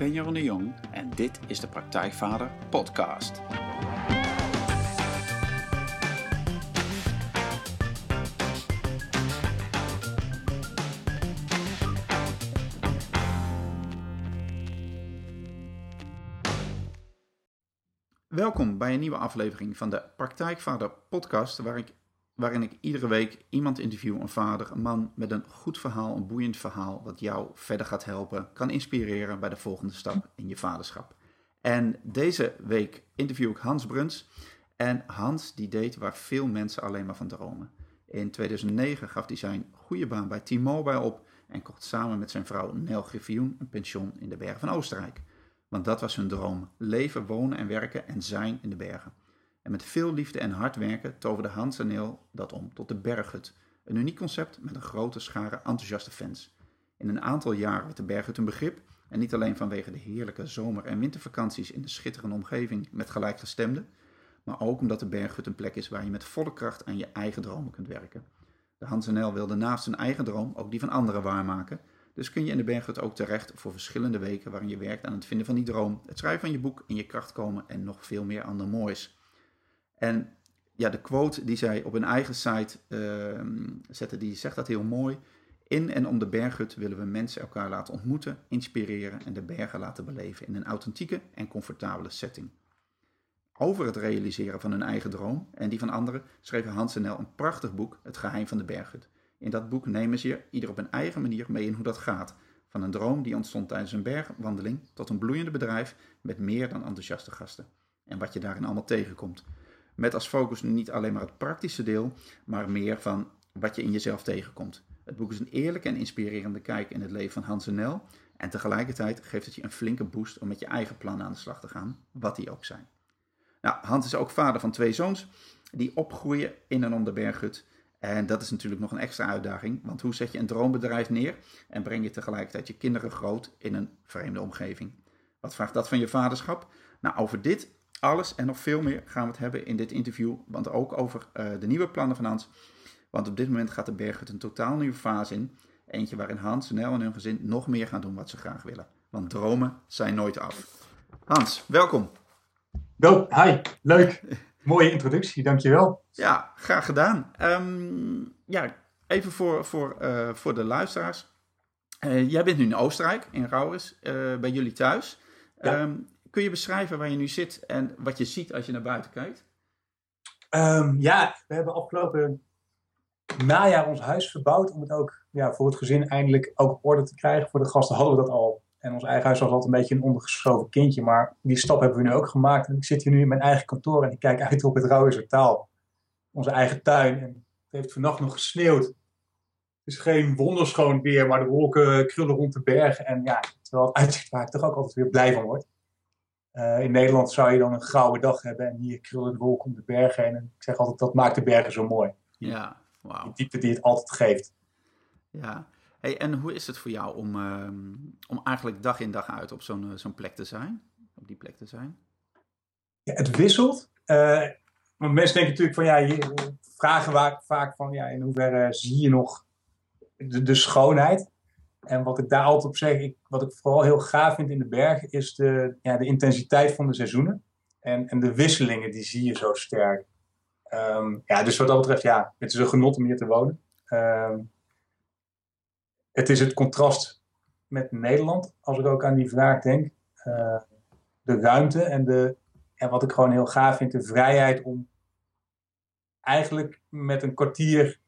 Ben Jeroen de Jong en dit is de Praktijkvader Podcast. Welkom bij een nieuwe aflevering van de Praktijkvader Podcast, waar ik, waarin ik iedere week iemand interview, een vader, een man met een goed verhaal, een boeiend verhaal, wat jou verder gaat helpen, kan inspireren bij de volgende stap in je vaderschap. En deze week interview ik Hans Bruns. En Hans die deed waar veel mensen alleen maar van dromen. In 2009 gaf hij zijn goede baan bij T-Mobile op en kocht samen met zijn vrouw Nel Griffioen een pension in de bergen van Oostenrijk. Want dat was hun droom: leven, wonen en werken en zijn in de bergen. En met veel liefde en hard werken toverde Hans en Neel dat om tot de Berghut. Een uniek concept met een grote schare enthousiaste fans. In een aantal jaar werd de Berghut een begrip. En niet alleen vanwege de heerlijke zomer- en wintervakanties in de schitterende omgeving met gelijkgestemden, maar ook omdat de Berghut een plek is waar je met volle kracht aan je eigen dromen kunt werken. De Hans en wilde naast hun eigen droom ook die van anderen waarmaken. Dus kun je in de Berghut ook terecht voor verschillende weken waarin je werkt aan het vinden van die droom, het schrijven van je boek, in je kracht komen en nog veel meer ander moois. En ja, de quote die zij op hun eigen site uh, zette, die zegt dat heel mooi. In en om de berghut willen we mensen elkaar laten ontmoeten, inspireren en de bergen laten beleven in een authentieke en comfortabele setting. Over het realiseren van hun eigen droom en die van anderen schreven Hans en Nel een prachtig boek, Het Geheim van de Berghut. In dat boek nemen ze ieder op een eigen manier mee in hoe dat gaat. Van een droom die ontstond tijdens een bergwandeling tot een bloeiende bedrijf met meer dan enthousiaste gasten. En wat je daarin allemaal tegenkomt. Met als focus niet alleen maar het praktische deel, maar meer van wat je in jezelf tegenkomt. Het boek is een eerlijke en inspirerende kijk in het leven van Hans en Nel. En tegelijkertijd geeft het je een flinke boost om met je eigen plannen aan de slag te gaan, wat die ook zijn. Nou, Hans is ook vader van twee zoons die opgroeien in en om de berghut. En dat is natuurlijk nog een extra uitdaging, want hoe zet je een droombedrijf neer en breng je tegelijkertijd je kinderen groot in een vreemde omgeving? Wat vraagt dat van je vaderschap? Nou, over dit alles en nog veel meer gaan we het hebben in dit interview, want ook over uh, de nieuwe plannen van Hans. Want op dit moment gaat de Berghut een totaal nieuwe fase in. Eentje waarin Hans, Nel en hun gezin nog meer gaan doen wat ze graag willen. Want dromen zijn nooit af. Hans, welkom. Go, hi, leuk. Mooie introductie, dankjewel. Ja, graag gedaan. Um, ja, even voor, voor, uh, voor de luisteraars. Uh, jij bent nu in Oostenrijk, in Rauwers, uh, bij jullie thuis. Ja. Um, kun je beschrijven waar je nu zit en wat je ziet als je naar buiten kijkt? Um, ja, we hebben afgelopen najaar ons huis verbouwd om het ook ja, voor het gezin eindelijk ook op orde te krijgen. Voor de gasten hadden we dat al. En ons eigen huis was altijd een beetje een ondergeschoven kindje. Maar die stap hebben we nu ook gemaakt. En ik zit hier nu in mijn eigen kantoor en ik kijk uit op het Rauwse taal. Onze eigen tuin. En het heeft vannacht nog gesneeuwd. Het is geen wonderschoon weer, maar de wolken krullen rond de bergen. En ja, terwijl het uitzicht waar ik toch ook altijd weer blij van word. Uh, in Nederland zou je dan een grauwe dag hebben en hier krullen de wolken om de bergen heen. En ik zeg altijd, dat maakt de bergen zo mooi. Ja, wauw. Die diepte die het altijd geeft. Ja, hey, en hoe is het voor jou om, uh, om eigenlijk dag in dag uit op zo'n zo'n plek te zijn? Op die plek te zijn? Ja, het wisselt. Uh, mensen denken natuurlijk van, ja, je, vragen vaak, vaak van, ja, in hoeverre zie je nog de, de schoonheid? En wat ik daar altijd op zeg, ik, wat ik vooral heel gaaf vind in de bergen, is de, ja, de intensiteit van de seizoenen. En, en de wisselingen, die zie je zo sterk. Um, ja, dus wat dat betreft, ja, het is een genot om hier te wonen. Um, het is het contrast met Nederland, als ik ook aan die vraag denk. Uh, de ruimte en de, ja, wat ik gewoon heel gaaf vind, de vrijheid om eigenlijk met een kwartier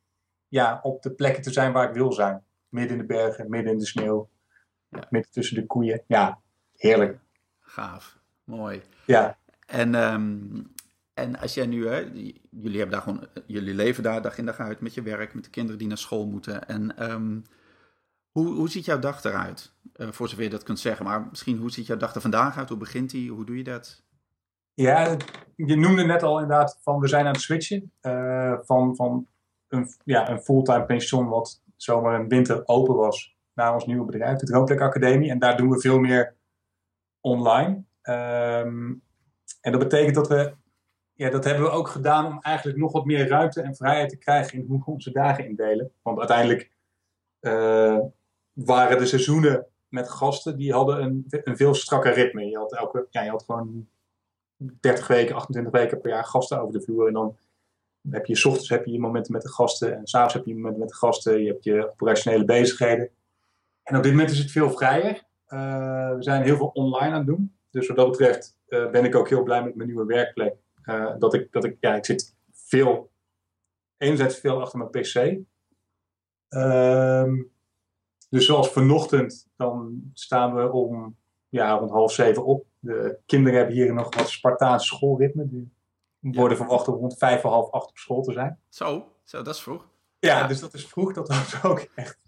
ja, op de plekken te zijn waar ik wil zijn midden in de bergen, midden in de sneeuw, ja. midden tussen de koeien. Ja, heerlijk. Gaaf, mooi. Ja. En, um, en als jij nu, hè, jullie, hebben daar gewoon, jullie leven daar dag in dag uit met je werk, met de kinderen die naar school moeten. En um, hoe, hoe ziet jouw dag eruit? Uh, voor zover je dat kunt zeggen, maar misschien hoe ziet jouw dag er vandaag uit? Hoe begint die? Hoe doe je dat? Ja, je noemde net al inderdaad van we zijn aan het switchen uh, van, van een, ja, een fulltime pensioen wat zomer en winter open was naar ons nieuwe bedrijf, de Droomplek Academie. En daar doen we veel meer online. Um, en dat betekent dat we, ja, dat hebben we ook gedaan om eigenlijk nog wat meer ruimte en vrijheid te krijgen in hoe we onze dagen indelen. Want uiteindelijk uh, waren de seizoenen met gasten die hadden een, een veel strakker ritme. Je had, elke, ja, je had gewoon 30 weken, 28 weken per jaar gasten over de vloer. En dan heb je, s ochtends heb je momenten met de gasten en s'avonds heb je momenten met de gasten. Je hebt je operationele bezigheden. En op dit moment is het veel vrijer. Uh, we zijn heel veel online aan het doen. Dus wat dat betreft uh, ben ik ook heel blij met mijn nieuwe werkplek. Uh, dat ik, dat ik, ja, ik zit veel, enerzijds veel achter mijn pc. Ehm, dus zoals vanochtend, dan staan we om ja, rond half zeven op. De kinderen hebben hier nog wat Spartaanse schoolritme. Die worden verwacht om rond vijf of half acht op school te zijn. Zo, zo dat is vroeg. Ja, dus dat is vroeg. Dat was ook echt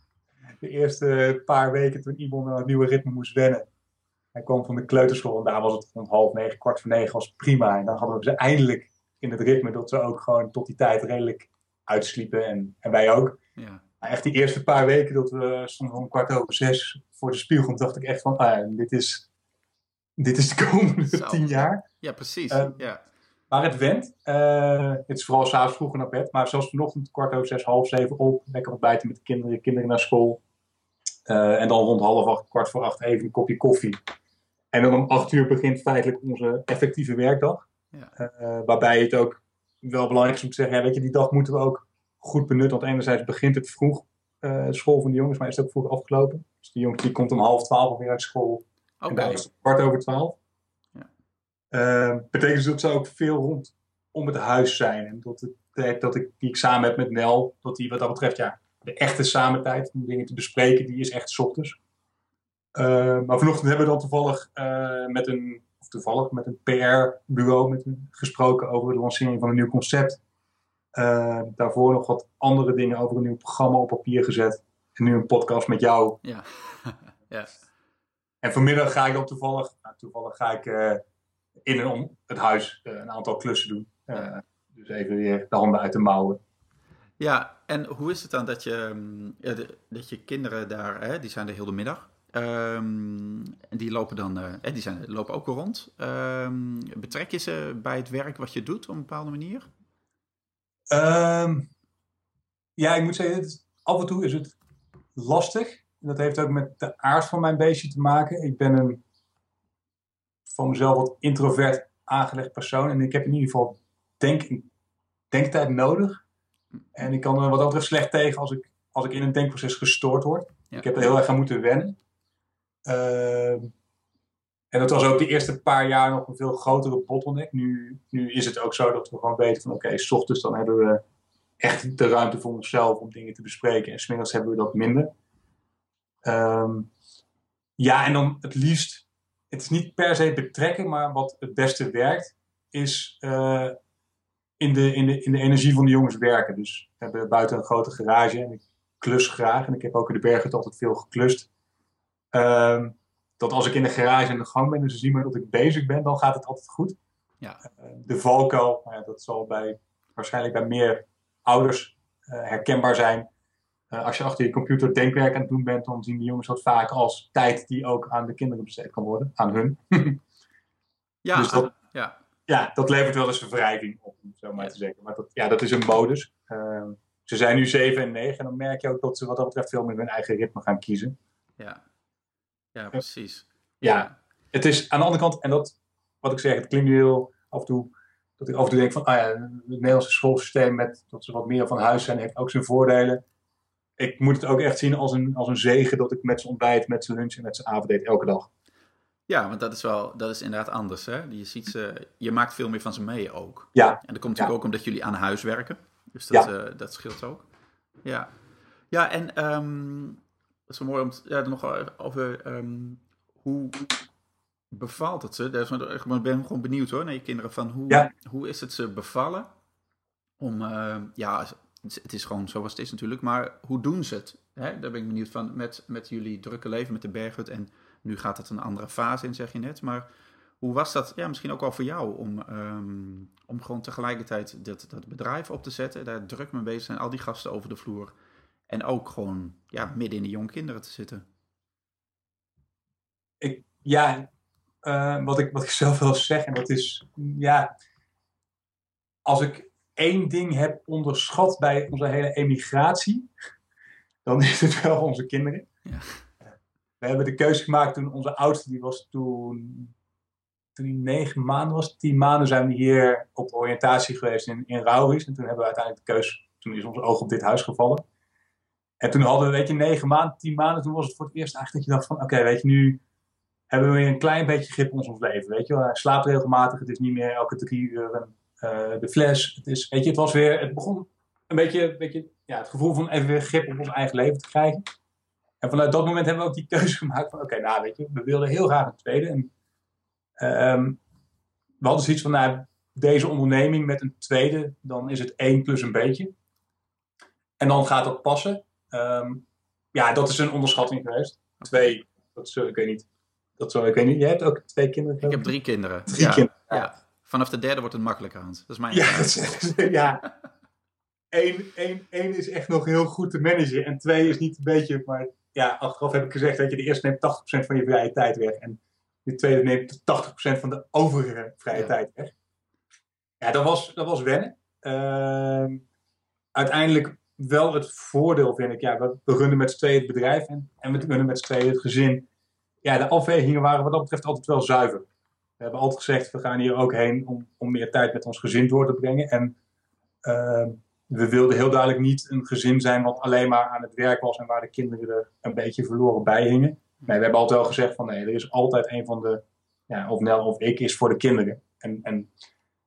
de eerste paar weken toen iemand aan het nieuwe ritme moest wennen. Hij kwam van de kleuterschool en daar was het rond half negen, kwart voor negen was prima. En dan hadden we ze eindelijk in het ritme dat ze ook gewoon tot die tijd redelijk uitsliepen. En, en wij ook. Ja. Maar echt die eerste paar weken dat we stonden om kwart over zes voor de spiegel, dacht ik echt van, ah, dit, is, dit is de komende tien jaar. Ja, precies. Uh, ja. Maar het went. Uh, het is vooral s'avonds vroeger naar bed. Maar zelfs vanochtend kwart over zes, half zeven op. Lekker ontbijten met de kinderen, kinderen naar school. Uh, en dan rond half acht, kwart voor acht even een kopje koffie. En dan om acht uur begint feitelijk onze effectieve werkdag. Ja. Uh, waarbij het ook wel belangrijk is om te zeggen, ja, weet je, die dag moeten we ook goed benutten. Want enerzijds begint het vroeg, school van de jongens, maar is het ook vroeg afgelopen. Dus de jongens die komt om half twaalf weer uit school. Okay. En daar is het kwart over twaalf. Uh, betekent dus dat ze ook veel rond om het huis zijn. En dat, het, dat ik, die ik samen heb met Nel, dat die wat dat betreft, ja, de echte samentijd om dingen te bespreken, die is echt s ochtends. Uh, maar vanochtend hebben we dan toevallig uh, met een, of toevallig met een PR-bureau gesproken over de lancering van een nieuw concept. Uh, daarvoor nog wat andere dingen over een nieuw programma op papier gezet. En nu een podcast met jou. Ja. ja. En vanmiddag ga ik dan toevallig, nou, toevallig ga ik in en om het huis een aantal klussen doen. dus even weer de handen uit de mouwen. Ja, en hoe is het dan dat je, de, dat je kinderen daar, hè, die zijn er heel de middag. Um, die lopen dan, uh, die zijn, lopen ook rond. Um, betrek je ze bij het werk wat je doet op een bepaalde manier? Um, ja, ik moet zeggen, het, af en toe is het lastig. Dat heeft ook met de aard van mijn beestje te maken. Ik ben een van mezelf wat introvert aangelegd persoon. En ik heb in ieder geval denk, denktijd nodig. En ik kan er wat dat betreft slecht tegen als ik, als ik in een denkproces gestoord word. Ja. Ik heb er heel erg aan moeten wennen. Uh, en dat was ook de eerste paar jaar nog een veel grotere bottleneck. Nu, nu is het ook zo dat we gewoon weten van oké, okay, s ochtends dan hebben we echt de ruimte voor onszelf om dingen te bespreken. En smiddags hebben we dat minder. Um, ja, en dan het liefst, het is niet per se betrekken, maar wat het beste werkt, is uh, in, de, in, de, in de energie van de jongens werken. Dus we hebben buiten een grote garage en ik klus graag. En ik heb ook in de bergen altijd veel geklust. Uh, dat als ik in de garage in de gang ben en ze zien maar dat ik bezig ben, dan gaat het altijd goed. Ja. Uh, de valkuil, nou dat zal bij, waarschijnlijk bij meer ouders uh, herkenbaar zijn. Uh, als je achter je computer denkwerk aan het doen bent, dan zien de jongens dat vaak als tijd die ook aan de kinderen besteed kan worden, aan hun. ja, dus dat, ja. ja, dat levert wel eens een wrijving op, om zo maar te zeggen. Maar dat, ja, dat is een modus. Ehm, ze zijn nu 7 en 9 en dan merk je ook dat ze wat dat betreft veel meer hun eigen ritme gaan kiezen. Ja. Ja, precies. Ja. ja. het is aan de andere kant, en dat, wat ik zeg, het klinkt nu heel af en toe, dat ik af en toe denk van, ah ja, het Nederlandse schoolsysteem met dat ze wat meer van huis zijn, heeft ook zijn voordelen. Ik moet het ook echt zien als een, als een zegen dat ik met ze ontbijt, met ze lunch en met ze avond elke dag. Ja, want dat is wel, dat is inderdaad anders. Hè? Je, ziet ze, je maakt veel meer van ze mee ook. Ja. En dat komt natuurlijk ja. ook omdat jullie aan huis werken. Dus dat, ja. uh, dat scheelt ook. Ja. Ja, en um, dat is wel mooi om te, ja, nog over um, hoe bevalt het ze? Ik ben gewoon benieuwd hoor naar je kinderen. Van hoe, ja. hoe is het ze bevallen? Om, uh, ja, het is gewoon zoals het is natuurlijk. Maar hoe doen ze het? Hè? Daar ben ik benieuwd van. Met, met jullie drukke leven, met de berghut. En nu gaat het een andere fase in, zeg je net. Maar hoe was dat, ja, misschien ook wel voor jou, om, um, om gewoon tegelijkertijd dat, dat bedrijf op te zetten, daar druk mee bezig zijn, al die gasten over de vloer. En ook gewoon ja, midden in de jonge kinderen te zitten. Ik, ja, uh, wat, ik, wat ik zelf wil zeggen, en dat is, ja, als ik één ding heb onderschat bij onze hele emigratie, dan is het wel onze kinderen. Ja. We hebben de keuze gemaakt toen onze oudste, die was toen, toen hij negen maanden was, tien maanden zijn we hier op de oriëntatie geweest in, in. En toen hebben we uiteindelijk de keuze, toen is ons oog op dit huis gevallen. En toen hadden we, weet je, negen maanden, tien maanden, toen was het voor het eerst eigenlijk dat je dacht van, oké, weet je, nu hebben we weer een klein beetje grip op ons leven, weet je wel. Hij slaapt regelmatig, het is niet meer elke drie uur uh, de fles. Het is, weet je, het was weer, het begon een beetje, beetje ja, het gevoel van even weer grip op ons eigen leven te krijgen. En vanuit dat moment hebben we ook die keuze gemaakt van, oké, nou weet je, we wilden heel graag een tweede. En, uh, we hadden zoiets van, nou, deze onderneming met een tweede, dan is het één plus een beetje. En dan gaat dat passen. Um, ja, dat is een onderschatting geweest. Twee, dat is, ik weet niet. Dat zo, ik weet niet. Jij hebt ook twee kinderen? Ik heb drie kinderen. Drie kinderen. Ja. Vanaf de derde wordt het makkelijker, Hans. Dat is mijn Ja, ja. Eén, één, één is echt nog heel goed te managen. En twee is niet een beetje, maar ja, achteraf heb ik gezegd dat je de eerste neemt 80% van je vrije tijd weg. En de tweede neemt 80% van de overige vrije tijd weg. Ja, dat was, dat was wennen. Uh, uiteindelijk wel het voordeel, vind ik. Ja, we, we runnen met z'n tweeën het bedrijf en, en we runnen met z'n tweeën het gezin. Ja, de afwegingen waren wat dat betreft altijd wel zuiver. We hebben altijd gezegd, we gaan hier ook heen om, om meer tijd met ons gezin door te brengen. En uh, we wilden heel duidelijk niet een gezin zijn wat alleen maar aan het werk was en waar de kinderen er een beetje verloren bij hingen. Nee, we hebben altijd wel gezegd van nee, er is altijd een van de, ja, of Nel of ik, is voor de kinderen. En, en,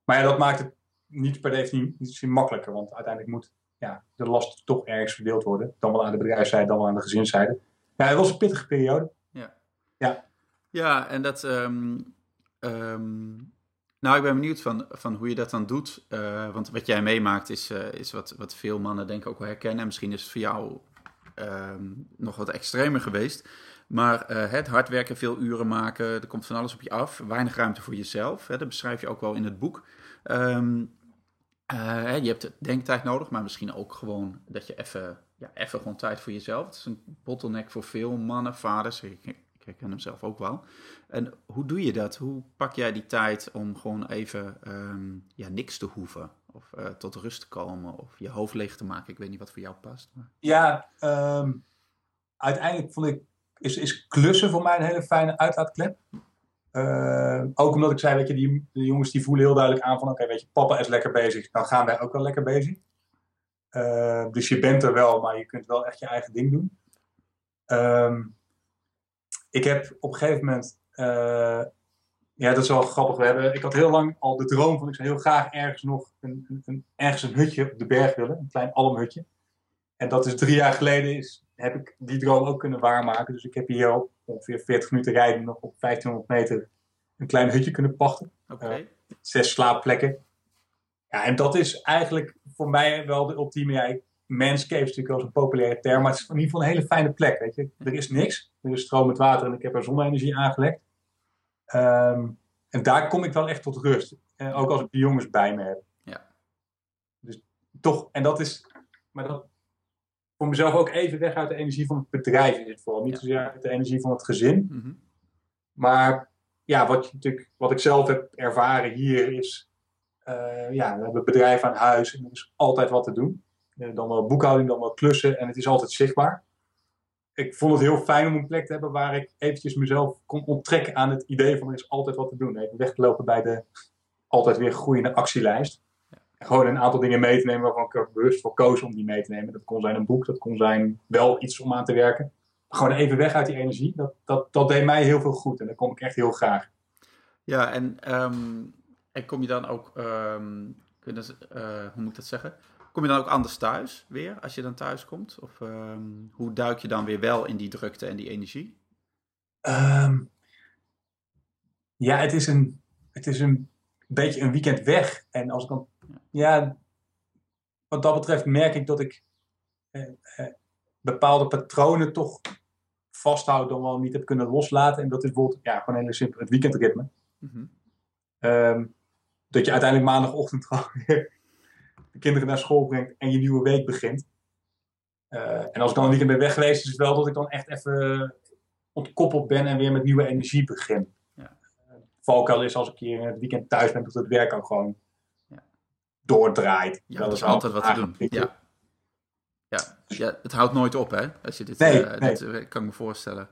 maar ja, dat maakt het niet per definitie makkelijker, want uiteindelijk moet ja, de last toch ergens verdeeld worden. Dan wel aan de bedrijfszijde, dan wel aan de gezinszijde. Ja, het was een pittige periode. Ja, ja. ja en dat... Um, um, nou, ik ben benieuwd van, van hoe je dat dan doet. Uh, want wat jij meemaakt is, uh, is wat, wat veel mannen denk ik ook wel herkennen. En misschien is het voor jou um, nog wat extremer geweest. Maar uh, het hard werken, veel uren maken, er komt van alles op je af. Weinig ruimte voor jezelf. Hè, dat beschrijf je ook wel in het boek. Uh, je hebt denktijd nodig, maar misschien ook gewoon dat je even, ja, even gewoon tijd voor jezelf. Het is een bottleneck voor veel mannen, vaders. Herken hem zelf ook wel. En hoe doe je dat? Hoe pak jij die tijd om gewoon even um, ja, niks te hoeven? Of uh, tot rust te komen? Of je hoofd leeg te maken? Ik weet niet wat voor jou past. Maar... Ja, um, uiteindelijk vond ik, is, is klussen voor mij een hele fijne uitlaatklep. Uh, ook omdat ik zei, weet je, die, jongens die voelen heel duidelijk aan van, oké, weet je, papa is lekker bezig, dan gaan wij ook wel lekker bezig. Dus je bent er wel, maar je kunt wel echt je eigen ding doen. Ik heb op een gegeven moment, uh, ja, dat is wel grappig. We hebben, ik had heel lang al de droom van, ik zou heel graag ergens nog een, een, een, ergens een hutje op de berg willen, een klein almhutje. En dat is drie jaar geleden, is, heb ik die droom ook kunnen waarmaken. Dus ik heb hier op ongeveer 40 minuten rijden nog op 1500 meter een klein hutje kunnen pachten. Okay. Uh, zes slaapplekken. Ja, en dat is eigenlijk voor mij wel de ultieme. Ja, manscape is natuurlijk wel zo'n populaire term, maar het is in ieder geval een hele fijne plek. Weet je? Er is niks. Er is stromend water en ik heb er zonne-energie aangelegd. Um, en daar kom ik wel echt tot rust. En ook als ik de jongens bij me heb. Ja. Dus toch, en dat is, maar dat, voor mezelf ook even weg uit de energie van het bedrijf in dit geval. Niet ja. zozeer uit de energie van het gezin. Mm -hmm. Maar ja, wat, natuurlijk, wat ik zelf heb ervaren hier is... Uh, ja, we hebben het bedrijf aan huis en er is altijd wat te doen. Uh, dan wel boekhouding, dan wel klussen en het is altijd zichtbaar. Ik vond het heel fijn om een plek te hebben waar ik eventjes mezelf kon onttrekken aan het idee van er is altijd wat te doen. Even weglopen bij de altijd weer groeiende actielijst. Gewoon een aantal dingen mee te nemen waarvan ik er bewust voor koos om die mee te nemen. Dat kon zijn een boek, dat kon zijn wel iets om aan te werken. Gewoon even weg uit die energie. Dat, dat, dat deed mij heel veel goed en dat kom ik echt heel graag. Ja, en, um, en kom je dan ook, um, kunnen, uh, hoe moet ik dat zeggen? Kom je dan ook anders thuis weer, als je dan thuis komt? Of um, hoe duik je dan weer wel in die drukte en die energie? ja, het is, een, het is een beetje een weekend weg. En als ik dan, ja, wat dat betreft merk ik dat ik eh, eh, bepaalde patronen toch vasthoud dan wel niet heb kunnen loslaten. En dat is bijvoorbeeld, ja, gewoon heel simpel, het weekendritme. Mm -hmm. um, dat je uiteindelijk maandagochtend gewoon weer kinderen naar school brengt en je nieuwe week begint. Uh, en als ik dan een weekend ben weg geweest, is het wel dat ik dan echt even ontkoppeld ben en weer met nieuwe energie begin. Ja. Uh, valkuil is als ik hier in het weekend thuis ben, dat het werk ook gewoon ja. doordraait. Ja, dat is altijd wat te doen. Ja. Ja, ja, het houdt nooit op, hè? Als je dit, nee, uh, nee. dit kan ik me voorstellen.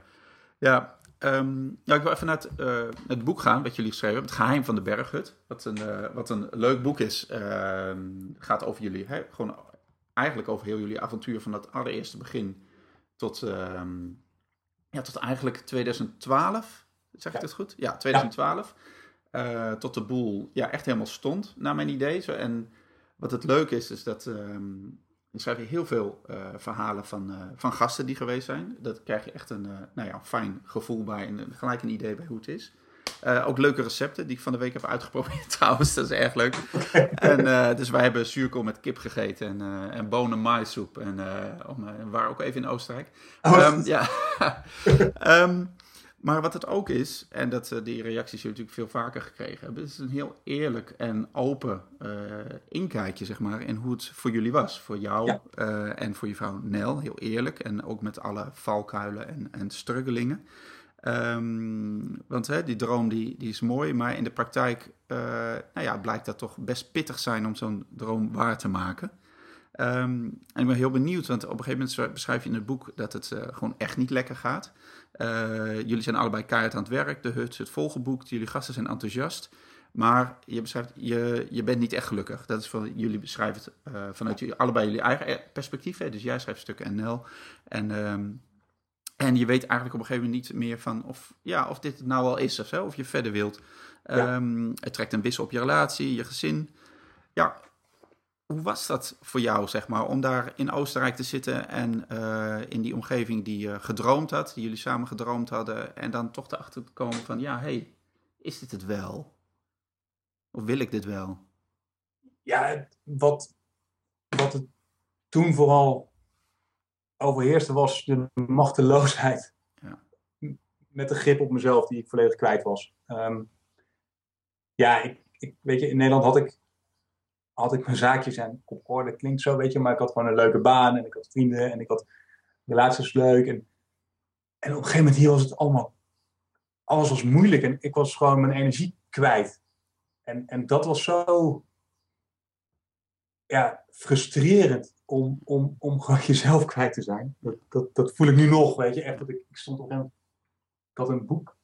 Ja, ehm, ja, ik wil even naar het, uh, het, boek gaan wat jullie geschreven hebben. Het Geheim van de Berghut. Wat een, uh, wat een leuk boek is. Uh, gaat over jullie, hè, gewoon eigenlijk over heel jullie avontuur van het allereerste begin tot, ehm, ja, tot eigenlijk 2012. Zeg ik ja. het goed? Ja, 2012. Ja. tot de boel ja, echt helemaal stond, naar mijn idee. Zo, en wat het leuke is, is dat um, je schrijft heel veel uh, verhalen van, uh, van gasten die geweest zijn. Dat krijg je echt een uh, nou ja, fijn gevoel bij en gelijk een idee bij hoe het is. ook leuke recepten die ik van de week heb uitgeprobeerd trouwens. Dat is erg leuk. en, dus wij hebben zuurkool met kip gegeten en, en bonen maïssoep. En om, waren ook even in Oostenrijk. Oh. Um, ja. um, maar wat het ook is, en dat uh, die reacties je natuurlijk veel vaker gekregen hebben, is een heel eerlijk en open uh, inkijkje, zeg maar, in hoe het voor jullie was. Voor jou ja. uh, en voor je vrouw Nel, heel eerlijk. En ook met alle valkuilen en, en struggelingen. Um, want hè, die droom die, die is mooi, maar in de praktijk nou ja, blijkt dat toch best pittig zijn om zo'n droom waar te maken. Um, en ik ben heel benieuwd, want op een gegeven moment beschrijf je in het boek dat het gewoon echt niet lekker gaat. Uh, jullie zijn allebei keihard aan het werk. De hut zit volgeboekt. Jullie gasten zijn enthousiast. Maar je beschrijft, je, je bent niet echt gelukkig. Dat is van, jullie beschrijven het uh, vanuit jullie, allebei jullie eigen perspectief. Hè? Dus jij schrijft stukken en Nel. En, um, en je weet eigenlijk op een gegeven moment niet meer van of, ja, of dit het nou al is of zo. Of je verder wilt. Ja. Um, het trekt een wissel op je relatie, je gezin. Ja, hoe was dat voor jou, zeg maar, om daar in Oostenrijk te zitten en uh, in die omgeving die je gedroomd had, die jullie samen gedroomd hadden, en dan toch erachter te komen van, ja, hey, is dit het wel? Of wil ik dit wel? Ja, wat, wat het toen vooral overheerste was de machteloosheid. Ja. Met de grip op mezelf die ik volledig kwijt was. Um, ja, ik, ik, weet je, in Nederland had ik had ik mijn zaakjes en op orde. Klinkt zo, weet je, maar ik had gewoon een leuke baan en ik had vrienden en ik had relaties leuk. En, en op een gegeven moment hier was het allemaal, alles was moeilijk en ik was gewoon mijn energie kwijt. En, en dat was zo ja, frustrerend om, om, om gewoon jezelf kwijt te zijn. Dat, dat, dat voel ik nu nog, weet je, echt. Dat ik, ik stond op een, ik had een boek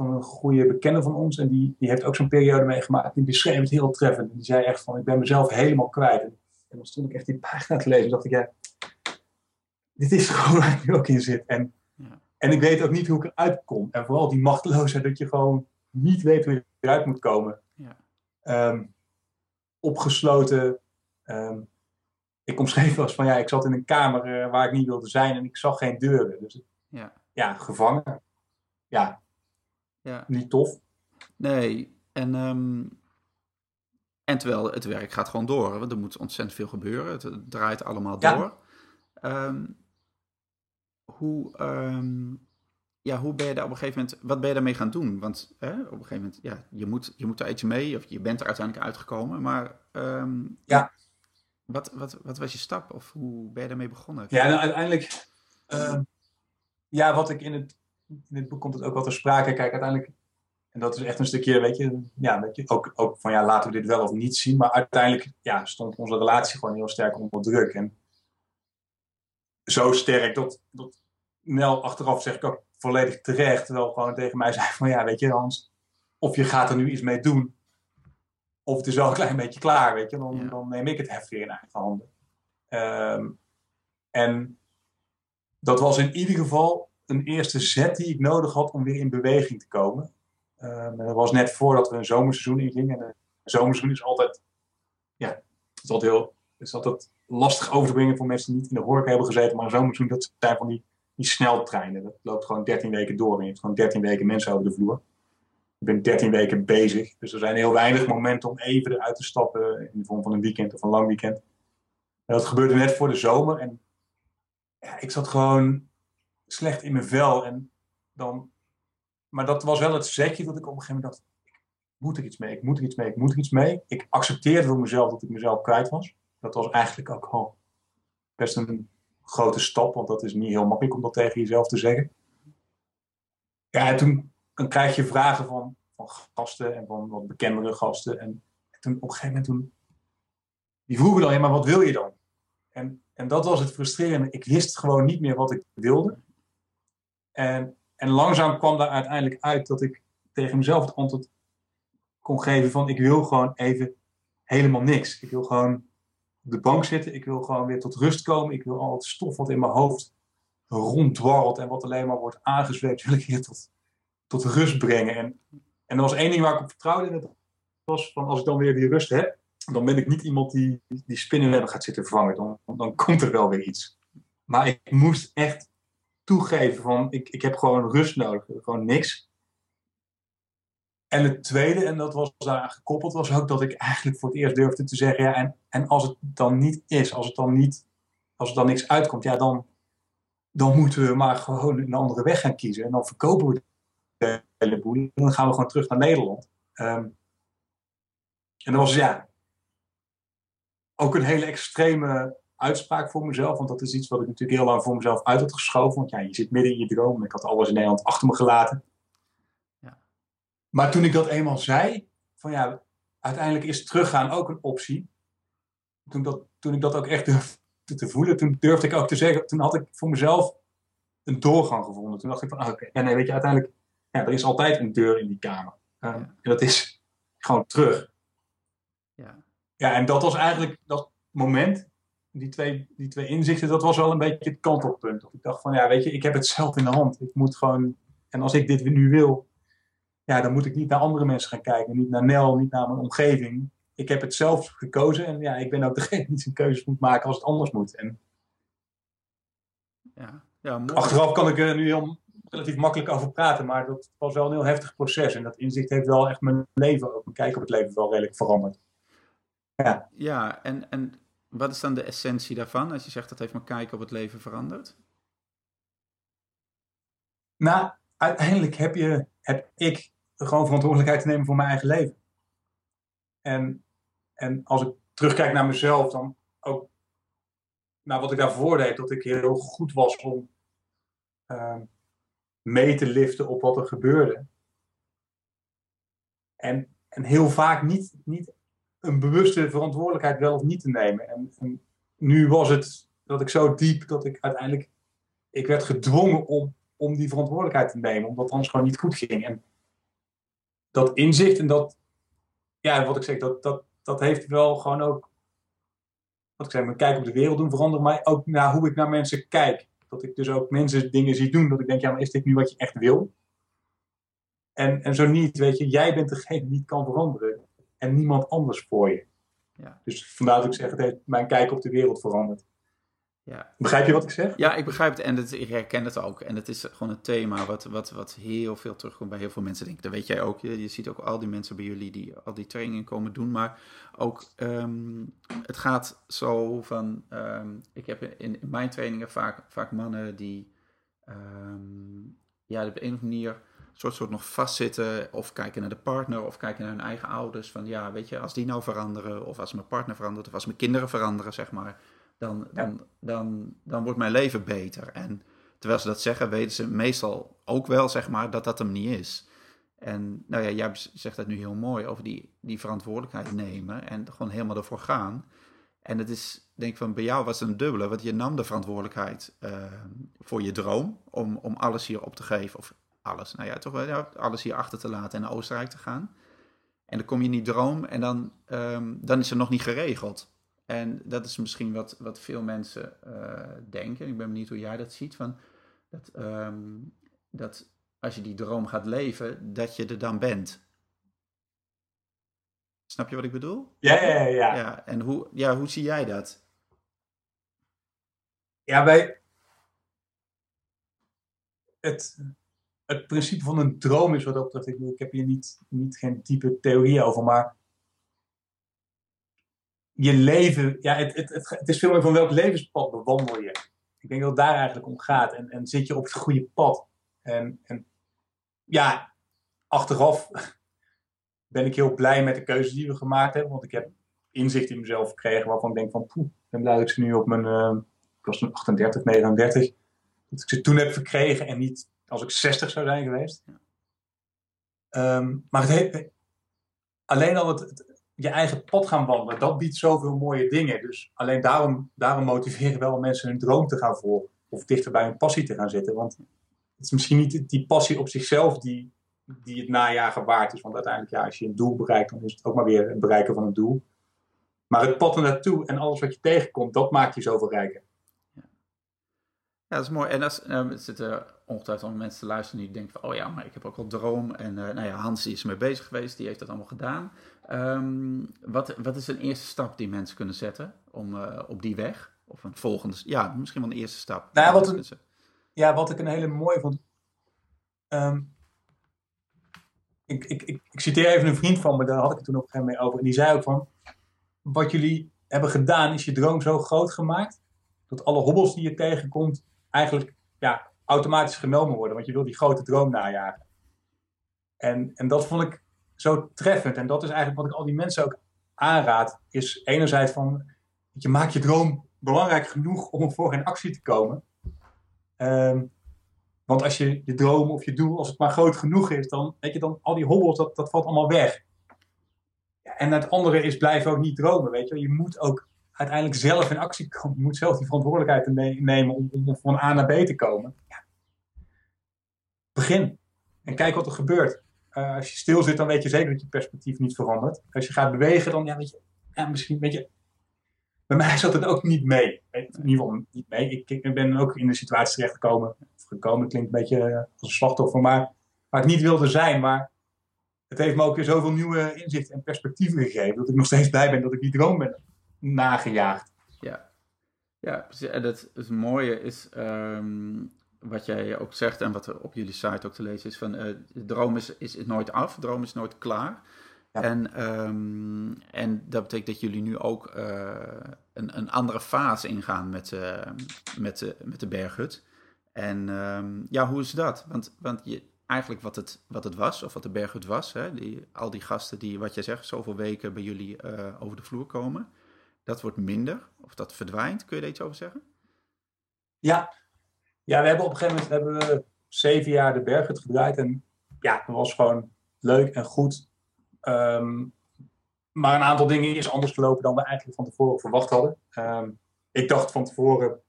van een goede bekende van ons. En die, die heeft ook zo'n periode meegemaakt. Die beschreef het heel treffend. Die zei echt van, ik ben mezelf helemaal kwijt. En, dan stond ik echt die pagina te lezen. En dacht ik, ja, dit is gewoon waar ik ook in zit. En, ja. en ik weet ook niet hoe ik eruit kom. En vooral die machteloosheid dat je gewoon niet weet hoe je eruit moet komen. Ja. Um, opgesloten. Um, ik omschreef eens van, ja, ik zat in een kamer uh, waar ik niet wilde zijn. En ik zag geen deuren. Dus ja, ja gevangen. Ja, ja. Niet tof. Nee, en, um, en terwijl het werk gaat gewoon door, want er moet ontzettend veel gebeuren. Het, draait allemaal ja. door. Um, hoe, um, ja, hoe ben je daar op een gegeven moment, wat ben je daarmee gaan doen? Want hè, op een gegeven moment, ja, je moet, je moet er iets mee, of je bent er uiteindelijk uitgekomen, maar ja. Wat, wat, wat was je stap, of hoe ben je daarmee begonnen? Ja, nou, uiteindelijk, ja, wat ik in het in dit boek komt het ook wel ter sprake. Kijk, uiteindelijk, en dat is echt een stukje, weet je, ja, weet je ook, ook van ja, laten we dit wel of niet zien. Maar uiteindelijk ja, stond onze relatie gewoon heel sterk onder druk. En zo sterk dat, dat Nel achteraf zeg ik ook volledig terecht, wel gewoon tegen mij zei van ja, weet je Hans, of je gaat er nu iets mee doen, of het is wel een klein beetje klaar, weet je, dan, dan neem ik het heft weer in eigen handen. Um, en dat was in ieder geval een eerste zet die ik nodig had om weer in beweging te komen. Um, dat was net voordat we een zomerseizoen ingingen. En een zomerseizoen is altijd, ja, is altijd heel, is altijd lastig over te brengen voor mensen die niet in de horeca hebben gezeten. Maar een zomerseizoen, dat zijn van die, die sneltreinen. Dat loopt gewoon 13 weken door en je hebt gewoon 13 weken mensen over de vloer. Ik ben 13 weken bezig, dus er zijn heel weinig momenten om even eruit te stappen in de vorm van een weekend of een lang weekend. En dat gebeurde net voor de zomer en ja, ik zat gewoon slecht in mijn vel. En dan, maar dat was wel het zetje dat ik op een gegeven moment dacht, moet er iets mee, ik moet er iets mee, ik moet er iets mee. Ik accepteerde voor mezelf dat ik mezelf kwijt was. Dat was eigenlijk ook al best een grote stap, want dat is niet heel makkelijk om dat tegen jezelf te zeggen. Ja, en toen dan krijg je vragen van, van gasten en van wat bekendere gasten. En toen op een gegeven moment toen, die vroegen dan, maar wat wil je dan? En, en dat was het frustrerende. Ik wist gewoon niet meer wat ik wilde. En, en langzaam kwam daar uiteindelijk uit dat ik tegen mezelf het antwoord kon geven van ik wil gewoon even helemaal niks. Ik wil gewoon op de bank zitten. Ik wil gewoon weer tot rust komen. Ik wil al het stof wat in mijn hoofd ronddwarrelt en wat alleen maar wordt aangezweept, wil ik tot, tot rust brengen. En, en er was één ding waar ik op vertrouwde. Was van als ik dan weer die rust heb, dan ben ik niet iemand die die spinnenwebben gaat zitten vervangen. Dan, dan komt er wel weer iets. Maar ik moest echt toegeven van ik, ik heb gewoon rust nodig. Gewoon niks. En het tweede, en dat was daar gekoppeld, was ook dat ik eigenlijk voor het eerst durfde te zeggen, ja, en, en als het dan niet is, als het dan niet, als er dan niks uitkomt, ja, dan, dan moeten we maar gewoon een andere weg gaan kiezen. En dan verkopen we de hele boel. En dan gaan we gewoon terug naar Nederland. Ehm, en dat was ja, ook een hele extreme uitspraak voor mezelf. Want dat is iets wat ik natuurlijk heel lang voor mezelf uit had geschoven. Want ja, je zit midden in je droom. Ik had alles in Nederland achter me gelaten. Maar toen ik dat eenmaal zei, van ja, uiteindelijk is teruggaan ook een optie. Toen, dat, toen ik dat ook echt durfde te voelen, toen durfde ik ook te zeggen, toen had ik voor mezelf een doorgang gevonden. Toen dacht ik van, ah, oké, okay. nee, weet je, uiteindelijk, ja, er is altijd een deur in die kamer. Uh, En dat is gewoon terug. Ja. ja, en dat was eigenlijk dat moment, die twee, die twee inzichten, dat was wel een beetje het kantelpunt. Ik dacht van, ja, weet je, ik heb het zelf in de hand. Ik moet gewoon, en als ik dit nu wil, ja, dan moet ik niet naar andere mensen gaan kijken. Niet naar Nel, niet naar mijn omgeving. Ik heb het zelf gekozen en ja, ik ben ook degene die zijn keuzes moet maken als het anders moet. En ja. Ja. Achteraf kan ik er nu heel relatief makkelijk over praten, maar dat was wel een heel heftig proces. En dat inzicht heeft wel echt mijn leven, ook mijn kijk op het leven, wel redelijk veranderd. Ja, ja en, en wat is dan de essentie daarvan, als je zegt dat heeft mijn kijk op het leven veranderd? Nou, uiteindelijk heb, je, heb ik gewoon verantwoordelijkheid te nemen voor mijn eigen leven. En, en als ik terugkijk naar mezelf, dan ook naar wat ik daarvoor deed, dat ik heel goed was om uh, mee te liften op wat er gebeurde. En, en heel vaak niet, niet een bewuste verantwoordelijkheid wel of niet te nemen. En, en nu was het dat ik zo diep dat ik uiteindelijk, ik werd gedwongen om, om die verantwoordelijkheid te nemen, omdat het anders gewoon niet goed ging. En dat inzicht en dat, ja, wat ik zeg, dat, dat, dat heeft wel gewoon ook, wat ik zeg, mijn kijk op de wereld doen veranderen, maar ook naar hoe ik naar mensen kijk. Dat ik dus ook mensen dingen zie doen, dat ik denk, ja, maar is dit nu wat je echt wil? En, en zo niet, weet je, jij bent degene die het kan veranderen en niemand anders voor je. Ja. Dus vandaar dat ik zeg, het heeft mijn kijk op de wereld veranderd. Ja. Begrijp je wat ik zeg? Ja, ik begrijp het en het, ik herken het ook. En het is gewoon een thema wat, wat, wat heel veel terugkomt bij heel veel mensen. Denk Dat weet jij ook. Je, je ziet ook al die mensen bij jullie die al die trainingen komen doen. Maar ook, um, het gaat zo van... Um, ik heb in, in, mijn trainingen vaak, vaak mannen die... Um, ja, op een of andere manier soort, soort nog vastzitten of kijken naar de partner of kijken naar hun eigen ouders. Van ja, weet je, als die nou veranderen of als mijn partner verandert of als mijn kinderen veranderen, zeg maar dan, dan, dan, dan wordt mijn leven beter. En terwijl ze dat zeggen, weten ze meestal ook wel, zeg maar, dat dat hem niet is. En nou ja, jij zegt dat nu heel mooi over die, die verantwoordelijkheid nemen en gewoon helemaal ervoor gaan. En het is, denk ik van, bij jou was het een dubbele, want je nam de verantwoordelijkheid uh, voor je droom om, om alles hier op te geven, of alles, nou ja, toch wel, ja, alles hier achter te laten en naar Oostenrijk te gaan. En dan kom je in die droom en dan, um, dan is er nog niet geregeld. En dat is misschien wat, wat veel mensen uh, denken. Ik ben benieuwd hoe jij dat ziet. Van dat, um, dat als je die droom gaat leven, dat je er dan bent. Snap je wat ik bedoel? Ja, ja, ja. ja en hoe, ja, hoe zie jij dat? Ja, bij het, het principe van een droom is wat dat. Ik, ik heb hier niet, niet geen type theorie over, maar je leven, ja, het, het, het, is veel meer van welk levenspad bewandel je. Ik denk dat het daar eigenlijk om gaat. En, en zit je op het goede pad. En, en ja, achteraf ben ik heel blij met de keuzes die we gemaakt hebben. Want ik heb inzicht in mezelf gekregen waarvan ik denk van, poeh, ik ben ik ze nu op mijn, uh, ik was 38, 39, dat ik ze toen heb verkregen en niet als ik 60 zou zijn geweest. Um, maar het heeft, alleen al het, je eigen pad gaan wandelen, dat biedt zoveel mooie dingen. Dus alleen daarom, daarom motiveren wel mensen hun droom te gaan volgen. Of dichter bij hun passie te gaan zitten. Want het is misschien niet die passie op zichzelf die, die het najagen waard is. Want uiteindelijk, ja, als je een doel bereikt, dan is het ook maar weer het bereiken van een doel. Maar het pad er naartoe en alles wat je tegenkomt, dat maakt je zoveel rijker. Ja, dat is mooi. En als, er zitten ongetwijfeld mensen te luisteren die denken van, oh ja, maar ik heb ook wel droom. En uh, nou ja, Hans is ermee bezig geweest, die heeft dat allemaal gedaan. Um, wat, wat is een eerste stap die mensen kunnen zetten om uh, op die weg? Of een volgende, ja, misschien wel een eerste stap. Nou, wat, een, ja, wat ik een hele mooie vond. Um, ik, ik, ik, ik, citeer even een vriend van me, daar had ik het toen op een gegeven moment over. En die zei ook van, wat jullie hebben gedaan is je droom zo groot gemaakt, dat alle hobbels die je tegenkomt eigenlijk ja, automatisch genomen worden. Want je wil die grote droom najagen. En, en dat vond ik zo treffend. En dat is eigenlijk wat ik al die mensen ook aanraad. Is enerzijds van, je maakt je droom belangrijk genoeg om voor in actie te komen. Um, want als je je droom of je doel, als het maar groot genoeg is, dan weet je dan al die hobbels, dat, dat valt allemaal weg. En het andere is blijf ook niet dromen, weet je. Je moet ook uiteindelijk zelf in actie komen. Je moet zelf die verantwoordelijkheid nemen om, van A naar B te komen. Begin. En kijk wat er gebeurt. Uh, als je stil zit, dan weet je zeker dat je perspectief niet verandert. Als je gaat bewegen, dan ja, weet je, ja, misschien weet je. Bij mij zat het ook niet mee. In ieder geval niet mee. Ik, ik ben ook in de situatie terechtgekomen. Gekomen klinkt een beetje eh, als een slachtoffer, maar waar ik niet wilde zijn. Maar het heeft me ook weer zoveel nieuwe inzichten en perspectieven gegeven. Dat ik nog steeds blij ben dat ik die droom ben nagejaagd. Ja, ja precies. En het, het mooie is, um, wat jij ook zegt en wat er op jullie site ook te lezen is, van uh, de droom is, is nooit af, de droom is nooit klaar. Ja. En, um, en dat betekent dat jullie nu ook uh, een, een andere fase ingaan met, uh, met, uh, met de berghut. En um, ja, hoe is dat? Want, want je, eigenlijk wat het, wat het was, of wat de berghut was, hè, die, al die gasten die, wat jij zegt, zoveel weken bij jullie over de vloer komen dat wordt minder of dat verdwijnt. Kun je daar iets over zeggen? Ja, ja we hebben op een gegeven moment we zeven jaar de berghut gedraaid. En ja, dat was gewoon leuk en goed. Um, maar een aantal dingen is anders gelopen dan we eigenlijk van tevoren verwacht hadden. Um, ik dacht van tevoren,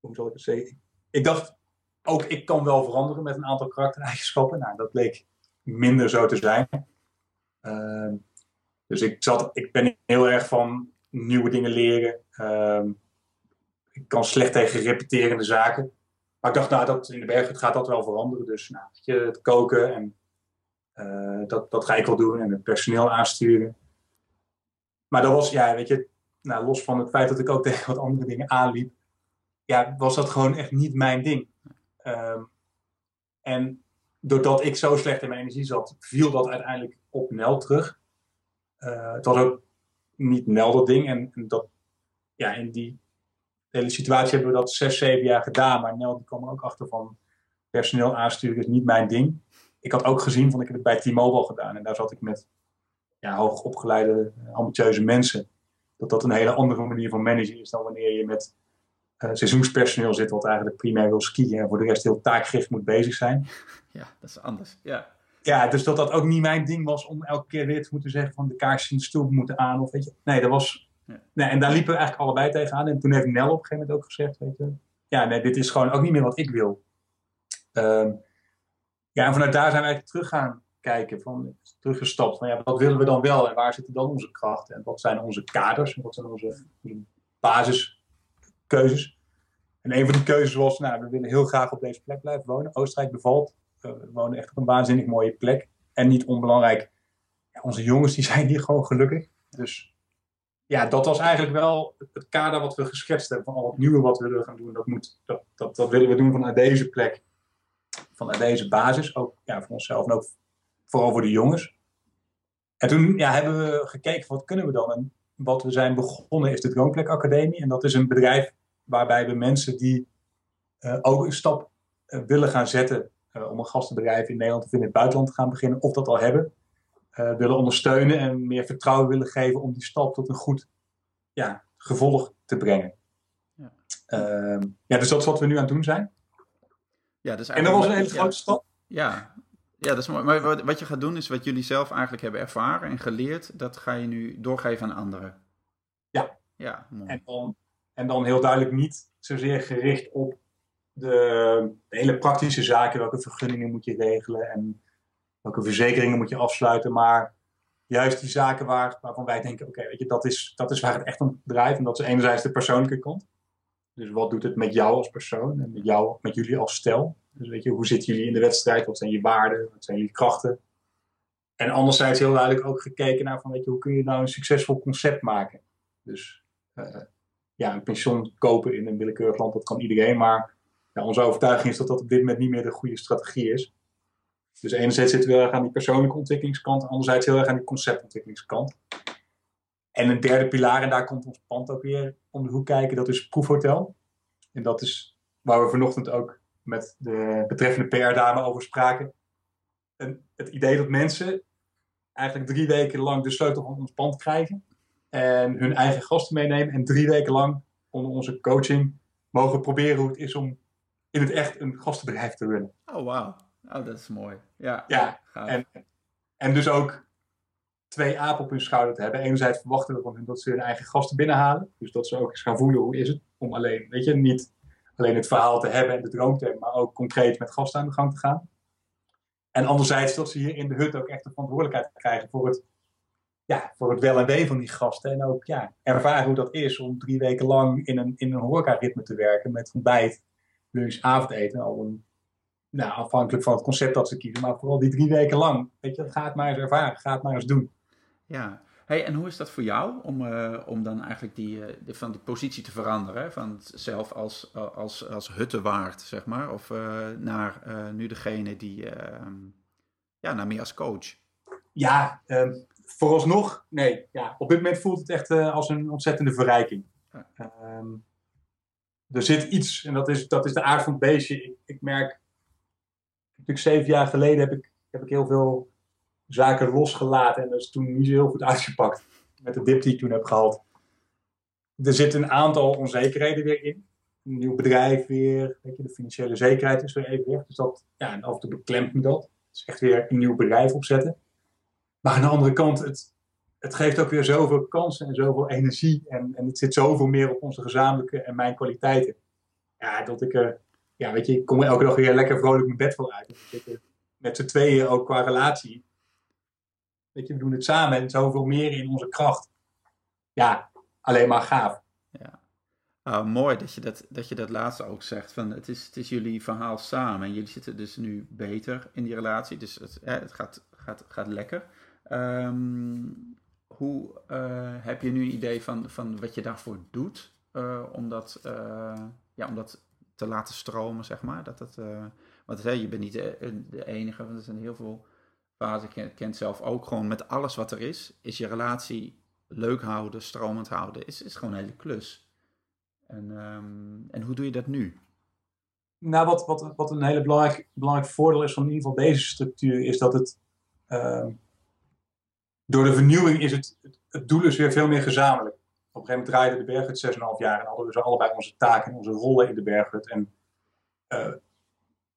hoe zal ik het zeggen? Ik dacht ook, ik kan wel veranderen met een aantal karaktereigenschappen. Nou, dat bleek minder zo te zijn. Um, dus ik, zat, ik ben heel erg van nieuwe dingen leren. Um, ik kan slecht tegen repeterende zaken. Maar ik dacht, nou, dat, in de berg gaat dat wel veranderen. Dus nou, je, het koken en uh, dat, dat ga ik wel doen. En het personeel aansturen. Maar dat was, ja, weet je, nou, los van het feit dat ik ook tegen wat andere dingen aanliep. Ja, was dat gewoon echt niet mijn ding. Um, en doordat ik zo slecht in mijn energie zat, viel dat uiteindelijk op Nel terug. Uh, het was ook niet Nel dat ding. En, en, dat, ja, in die hele situatie hebben we dat zes, zeven jaar gedaan. Maar Nel die kwam er ook achter van personeel aansturen is niet mijn ding. Ik had ook gezien, van ik heb het bij T-Mobile gedaan. En daar zat ik met ja, hoogopgeleide, ambitieuze mensen. Dat dat een hele andere manier van managen is dan wanneer je met uh, seizoenspersoneel zit, wat eigenlijk primair wil skiën en voor de rest heel taakgericht moet bezig zijn. Ja, dat is anders. Ja ja, dus dat dat ook niet mijn ding was om elke keer weer te moeten zeggen van de kaarsjes in de stoel moeten aan. Of weet je. Nee, dat was. Ja. Nee, en daar liepen we eigenlijk allebei tegenaan. En toen heeft Nel op een gegeven moment ook gezegd: weet je, ja, nee, dit is gewoon ook niet meer wat ik wil. Um, ja, en vanuit daar zijn we eigenlijk terug gaan kijken, van, teruggestapt. Van ja, wat willen we dan wel en waar zitten dan onze krachten? En wat zijn onze kaders en wat zijn onze, onze basiskeuzes? En een van die keuzes was, nou, we willen heel graag op deze plek blijven wonen. Oostenrijk bevalt we wonen echt op een waanzinnig mooie plek. En niet onbelangrijk, onze jongens die zijn hier gewoon gelukkig. Dus ja, dat was eigenlijk wel het kader wat we geschetst hebben. Van al het nieuwe wat we willen gaan doen. Dat, moet, dat, dat, dat willen we doen vanuit deze plek. Vanuit deze basis. Ook ja, voor onszelf en ook vooral voor de jongens. En toen ja, hebben we gekeken, wat kunnen we dan? En wat we zijn begonnen is de Droomplek Academie. En dat is een bedrijf waarbij we mensen die uh, ook een stap uh, willen gaan zetten om een gastenbedrijf in Nederland of in het buitenland te gaan beginnen, of dat al hebben, uh, willen ondersteunen en meer vertrouwen willen geven om die stap tot een goed ja, gevolg te brengen. Ja. Uh, ja, dus dat is wat we nu aan het doen zijn. Ja, dus en dat was een hele grote stap. Ja, ja, dat is mooi. Maar wat je gaat doen is wat jullie zelf eigenlijk hebben ervaren en geleerd, dat ga je nu doorgeven aan anderen. Ja. Ja, mooi. En dan, en dan heel duidelijk niet zozeer gericht op de, hele praktische zaken, welke vergunningen moet je regelen en welke verzekeringen moet je afsluiten. Maar juist die zaken waar, waarvan wij denken, oké, weet je, dat is, dat is waar het echt om draait. En dat is enerzijds de persoonlijke kant. Dus wat doet het met jou als persoon en met jou, met jullie als stel? Dus weet je, hoe zitten jullie in de wedstrijd? Wat zijn je waarden? Wat zijn jullie krachten? En anderzijds heel duidelijk ook gekeken naar van, weet je, hoe kun je nou een succesvol concept maken? Dus uh, ja, een pensioen kopen in een willekeurig land, dat kan iedereen. Maar onze overtuiging is dat dat op dit moment niet meer de goede strategie is. Dus enerzijds zitten we heel erg aan die persoonlijke ontwikkelingskant, anderzijds heel erg aan die conceptontwikkelingskant. En een derde pilaar, en daar komt ons pand ook weer om de hoek kijken, dat is proefhotel. En dat is waar we vanochtend ook met de betreffende PR-dame over spraken. En het idee dat mensen eigenlijk drie weken lang de sleutel van ons pand krijgen en hun eigen gasten meenemen en drie weken lang onder onze coaching mogen proberen hoe het is om in het echt een gastenbedrijf te runnen. Oh, wauw. Oh, dat is mooi. Ja, ja en, en dus ook twee apen op hun schouder te hebben. Enerzijds verwachten we van hen dat ze hun eigen gasten binnenhalen. Dus dat ze ook eens gaan voelen hoe is het om alleen, weet je, niet alleen het verhaal te hebben en de droom te hebben, maar ook concreet met gasten aan de gang te gaan. En anderzijds dat ze hier in de hut ook echt de verantwoordelijkheid krijgen voor het, ja, voor het wel en wee van die gasten. En ook ja, ervaren hoe dat is om drie weken lang in een, in een horeca-ritme te werken met ontbijt, lunch, avondeten. Al een, nou, afhankelijk van het concept dat ze kiezen, maar vooral die drie weken lang. Weet je, ga het maar eens ervaren, ga het maar eens doen. Ja, Hey, en hoe is dat voor jou om, uh, om dan eigenlijk die, uh, van die positie te veranderen? Van zelf als, als, als huttenwaard, zeg maar, of uh, naar nu degene die, ehm, ja, naar meer als coach? Ja, um, vooralsnog, nee. Ja, op dit moment voelt het echt als een ontzettende verrijking. Um, er zit iets, en dat is, dat is de aard van het beestje. Ik, ik merk, natuurlijk zeven jaar geleden heb ik, heb ik heel veel zaken losgelaten. En dat is toen niet zo heel goed uitgepakt. Met de dip die ik toen heb gehaald. Er zitten een aantal onzekerheden weer in. Een nieuw bedrijf weer. Weet je, de financiële zekerheid is weer even weg. Dus dat, ja, en af en toe beklemt me dat. Het is echt weer een nieuw bedrijf opzetten. Maar aan de andere kant, het, het geeft ook weer zoveel kansen en zoveel energie. En, en het zit zoveel meer op onze gezamenlijke en mijn kwaliteiten. Ja, dat ik er, ja, weet je, ik kom elke dag weer lekker vrolijk mijn bed voor uit. Met z'n tweeën ook qua relatie Weet je, we doen het samen en zoveel meer in onze kracht. Ja, alleen maar gaaf. Ja. Oh, mooi dat je dat, dat je dat laatste ook zegt. Van het, is, het is jullie verhaal samen. En jullie zitten dus nu beter in die relatie. Dus het, het gaat, gaat, gaat lekker. Ehm, hoe uh, heb je nu een idee van, van wat je daarvoor doet? Uh, om, dat, uh, ja, om dat te laten stromen, zeg maar. Dat het, want je bent niet de, enige, want er zijn heel veel fase kent, zelf ook gewoon met alles wat er is, is je relatie leuk houden, stromend houden, is, is gewoon een hele klus. En, um, en hoe doe je dat nu? Nou, wat, wat, wat een hele belangrijk, belangrijk voordeel is van in ieder geval deze structuur, is dat het uh, door de vernieuwing is het, het, doel is weer veel meer gezamenlijk. Op een gegeven moment draaide de berghut 6,5 jaar en hadden we zo allebei onze taken en onze rollen in de berghut. En uh,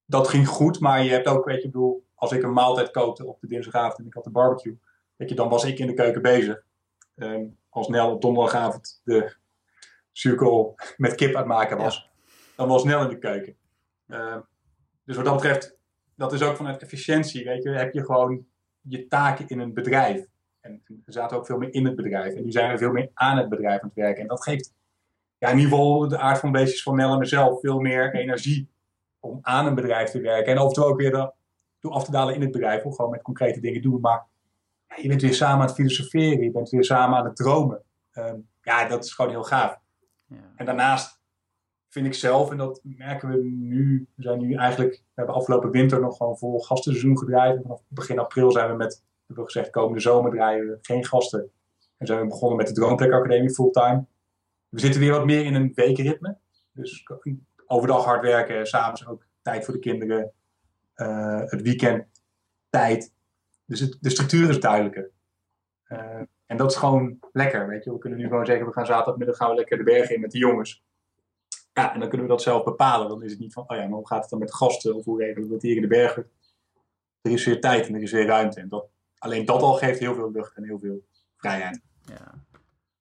dat ging goed, maar je hebt ook, weet je, ik bedoel, als ik een maaltijd kookte op de dinsdagavond en ik had een barbecue, weet je, dan was ik in de keuken bezig. Um, als Nel op donderdagavond de cirkel met kip aan het maken was, dan was Nel in de keuken. Um, dus wat dat betreft, dat is ook vanuit efficiëntie, weet je, heb je gewoon je taken in een bedrijf. En er zaten ook veel meer in het bedrijf. En die zijn er veel meer aan het bedrijf aan het werken. En dat geeft ja, in ieder geval de aard van beestjes van Nel en mezelf veel meer energie om aan een bedrijf te werken. En of ook weer de door af te dalen in het bedrijf. Of gewoon met concrete dingen doen. Maar ja, je bent weer samen aan het filosoferen. Je bent weer samen aan het dromen. Um, ja, dat is gewoon heel gaaf. Ja. En daarnaast vind ik zelf, en dat merken we nu, we zijn nu eigenlijk, we hebben afgelopen winter nog gewoon vol gastenseizoen gedraaid. En vanaf begin april zijn we met, hebben gezegd, komende zomer draaien we geen gasten. En zijn we begonnen met de Droomplek Academie fulltime. We zitten weer wat meer in een wekenritme. Dus overdag hard werken, s'avonds ook tijd voor de kinderen. Uh, het weekend tijd. Dus het, de structuur is duidelijker. Uh, en dat is gewoon lekker, weet je. We kunnen nu gewoon zeggen, we gaan zaterdagmiddag gaan we lekker de bergen in met de jongens. Ja, en dan kunnen we dat zelf bepalen. Dan is het niet van, oh ja, maar hoe gaat het dan met gasten? Of hoe regelen we dat hier in de bergen? Er is weer tijd en er is weer ruimte. En dat, alleen dat al geeft heel veel lucht en heel veel vrijheid. Ja.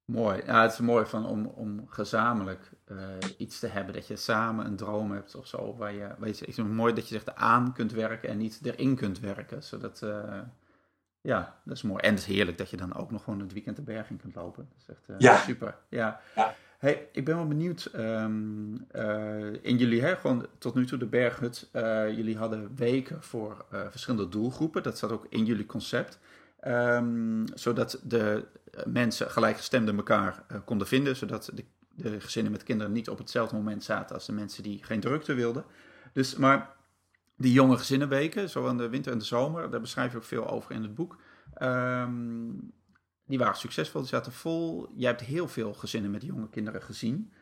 Mooi. Ja, het is mooi van om, om gezamenlijk uh, iets te hebben. Dat je samen een droom hebt of zo. Waar je, weet je, het is mooi dat je zich aan kunt werken en niet erin kunt werken. Zodat, uh, ja, dat is mooi. En het is heerlijk dat je dan ook nog gewoon het weekend de berg in kunt lopen. Dat is echt uh, ja. super. Ja. ja. Hey, ik ben wel benieuwd. Um, in jullie, hè, gewoon tot nu toe de berghut. jullie hadden weken voor verschillende doelgroepen. Dat zat ook in jullie concept. Um, zodat de mensen gelijkgestemden elkaar konden vinden, zodat de, de, gezinnen met kinderen niet op hetzelfde moment zaten als de mensen die geen drukte wilden. Dus, maar die jonge gezinnenweken, zo in de winter en de zomer, daar beschrijf je ook veel over in het boek. Um, die waren succesvol, die zaten vol. Je hebt heel veel gezinnen met jonge kinderen gezien.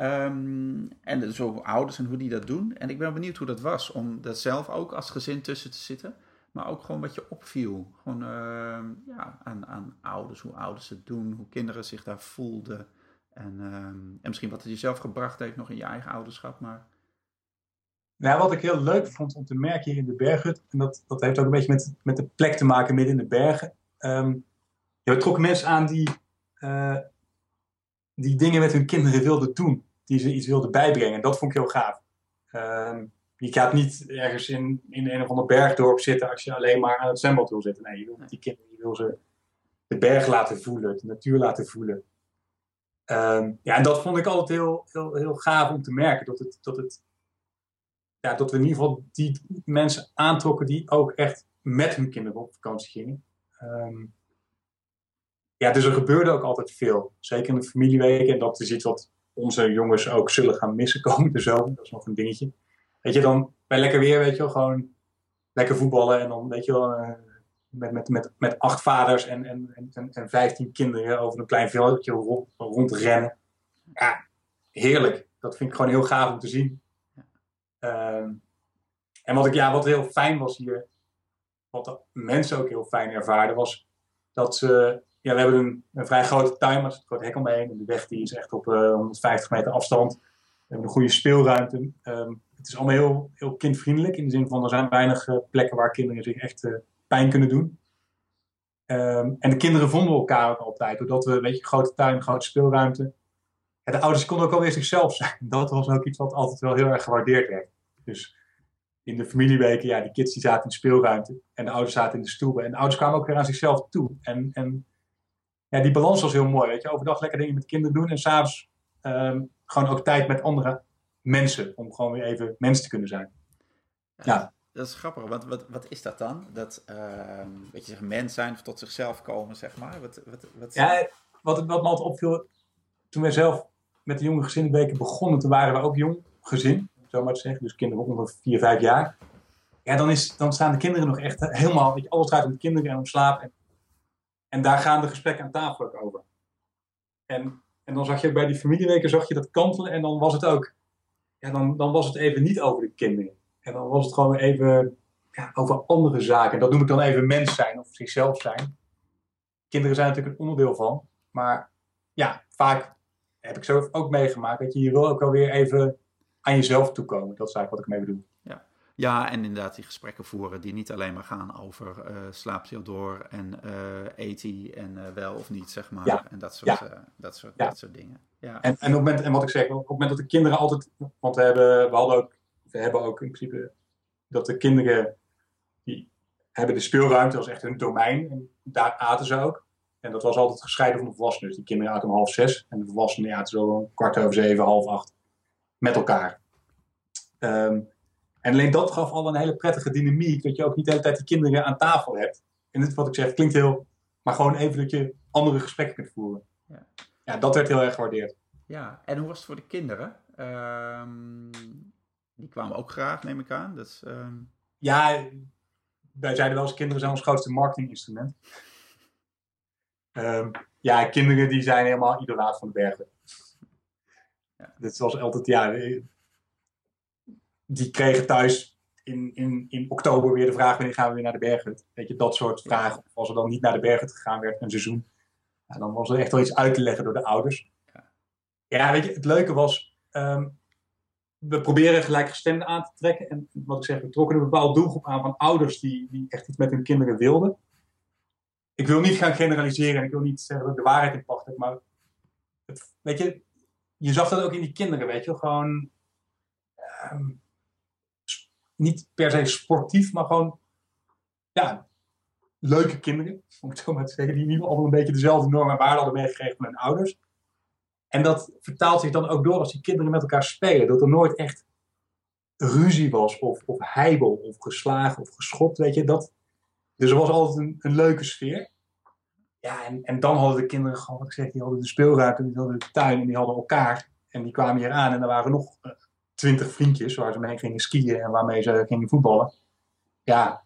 Um, en zo ouders en hoe die dat doen. En ik ben benieuwd hoe dat was om dat zelf ook als gezin tussen te zitten. Maar ook gewoon wat je opviel. Gewoon uh, ja, aan, aan ouders, hoe ouders het doen, hoe kinderen zich daar voelden. En, uh, en misschien wat het jezelf gebracht heeft nog in je eigen ouderschap. Maar... Nou, wat ik heel leuk vond om te merken hier in de berghut, en dat, dat heeft ook een beetje met, met de plek te maken midden in de bergen. Ja, we trokken mensen aan die, uh, die dingen met hun kinderen wilden doen, die ze iets wilden bijbrengen. En dat vond ik heel gaaf. Um, je gaat niet ergens in, in een of ander bergdorp zitten als je alleen maar aan het zwembad wil zitten. Nee, je wil die kinderen, je wil ze de berg laten voelen, de natuur laten voelen. Um, ja, en dat vond ik altijd heel, heel, heel gaaf om te merken. Dat, het, dat, het, ja, dat we in ieder geval die mensen aantrokken die ook echt met hun kinderen op vakantie gingen. Um, ja, dus er gebeurde ook altijd veel. Zeker in de familieweken. En dat is iets wat onze jongens ook zullen gaan missen komende zomer. Dat is nog een dingetje. Weet je, dan bij lekker weer, weet je wel, gewoon lekker voetballen. En dan, weet je wel, uh, met, met, met, met acht vaders en, en, en, en vijftien kinderen over een klein veldje rond, rondrennen. Ja, heerlijk. Dat vind ik gewoon heel gaaf om te zien. Uh, en wat, ik, ja, wat heel fijn was hier, wat de mensen ook heel fijn ervaarden, was dat ze. Ja, we hebben een, een vrij grote tuin, maar er zit een groot hek omheen. En de weg die is echt op uh, 150 meter afstand. We hebben een goede speelruimte. Um, het is allemaal heel, heel kindvriendelijk. In de zin van er zijn weinig uh, plekken waar kinderen zich echt uh, pijn kunnen doen. Um, en de kinderen vonden elkaar ook altijd. Doordat we, weet je, grote tuin, grote speelruimte. De ouders konden ook alweer zichzelf zijn. Dat was ook iets wat altijd wel heel erg gewaardeerd werd. Dus in de familieweken, ja, die kids die zaten in de speelruimte. En de ouders zaten in de stoelen. En de ouders kwamen ook weer aan zichzelf toe. En, en ja, die balans was heel mooi. Weet je, overdag lekker dingen met kinderen doen. En s'avonds um, gewoon ook tijd met andere mensen. Om gewoon weer even mens te kunnen zijn. Ja. ja. Dat is grappig. Wat, wat, wat is dat dan? Dat, uh, weet je, mens zijn of tot zichzelf komen, zeg maar. Wat, wat, wat... Ja, wat, wat me altijd opviel, toen wij zelf met de jonge gezinnenweken begonnen, toen waren we ook jong gezin, zo maar te zeggen. Dus kinderen onder 4, 5 jaar. Ja, dan, is, dan staan de kinderen nog echt helemaal, weet je, alles draait om de kinderen en om slaap. En, en daar gaan de gesprekken aan tafel ook over. En, en dan zag je bij die familieweken, zag je dat kantelen en dan was het ook ja, dan, dan was het even niet over de kinderen. En dan was het gewoon even ja, over andere zaken. Dat noem ik dan even mens zijn of zichzelf zijn. Kinderen zijn natuurlijk een onderdeel van. Maar ja, vaak heb ik zo ook meegemaakt dat je hier wil ook alweer even aan jezelf toekomen. Dat is eigenlijk wat ik mee bedoel. Ja. En inderdaad die gesprekken voeren die niet alleen maar gaan over uh, slaapt hij door en uh, eet hij en uh, wel of niet, zeg maar. Ja. En dat soort, ja. dat soort, ja. dat soort dingen. Ja. En, en, op het moment, en wat ik zeg, op het moment dat de kinderen altijd, want we hebben, we hadden ook, we hebben ook in principe dat de kinderen die hebben de speelruimte, is echt hun domein en daar aten ze ook. En dat was altijd gescheiden van de volwassenen. Dus die kinderen aten om half zes en de volwassenen aten zo een kwart over zeven, half acht met elkaar. Um, en alleen dat gaf al een hele prettige dynamiek. Dat je ook niet de hele tijd die kinderen aan tafel hebt. En dit wat ik zeg klinkt heel... Maar gewoon even dat je andere gesprekken kunt voeren. Ja, ja dat werd heel erg gewaardeerd. Ja, en hoe was het voor de kinderen? Um, die kwamen ook graag, neem ik aan. Dat is, um... Ja, wij zeiden wel eens kinderen zijn ons grootste marketinginstrument. Um, ja, kinderen die zijn helemaal idolaat van de bergen. Ja. Dit was altijd, ja, die kregen thuis in, in, in oktober weer de vraag wanneer gaan we weer naar de berghut. Weet je, dat soort vragen. Of als er dan niet naar de berghut gegaan werd een seizoen. Dan was er echt wel iets uit te leggen door de ouders. Ja, weet je, het leuke was... Um, we proberen gelijkgestemden aan te trekken. En wat ik zeg, we trokken een bepaalde doelgroep aan van ouders die, die echt iets met hun kinderen wilden. Ik wil niet gaan generaliseren en ik wil niet zeggen dat ik de waarheid in pacht heb, maar het, weet je, je zag dat ook in die kinderen, weet je, gewoon ehm, niet per se sportief, maar gewoon, ja, leuke kinderen, om het zo maar te zeggen, die in allemaal een beetje dezelfde normen en waarden hadden meegekregen van hun ouders. En dat vertaalt zich dan ook door als die kinderen met elkaar spelen, dat er nooit echt ruzie was, of, of heibel, of geslagen, of geschopt, weet je, dat, dus er was altijd een, een leuke sfeer. Ja, en, en dan hadden de kinderen gewoon, wat ik zeg, die hadden de speelruimte, die hadden de tuin en die hadden elkaar. En die kwamen hier aan en er waren nog eh, twintig vriendjes waar ze mee gingen skiën en waarmee ze gingen voetballen. Ja,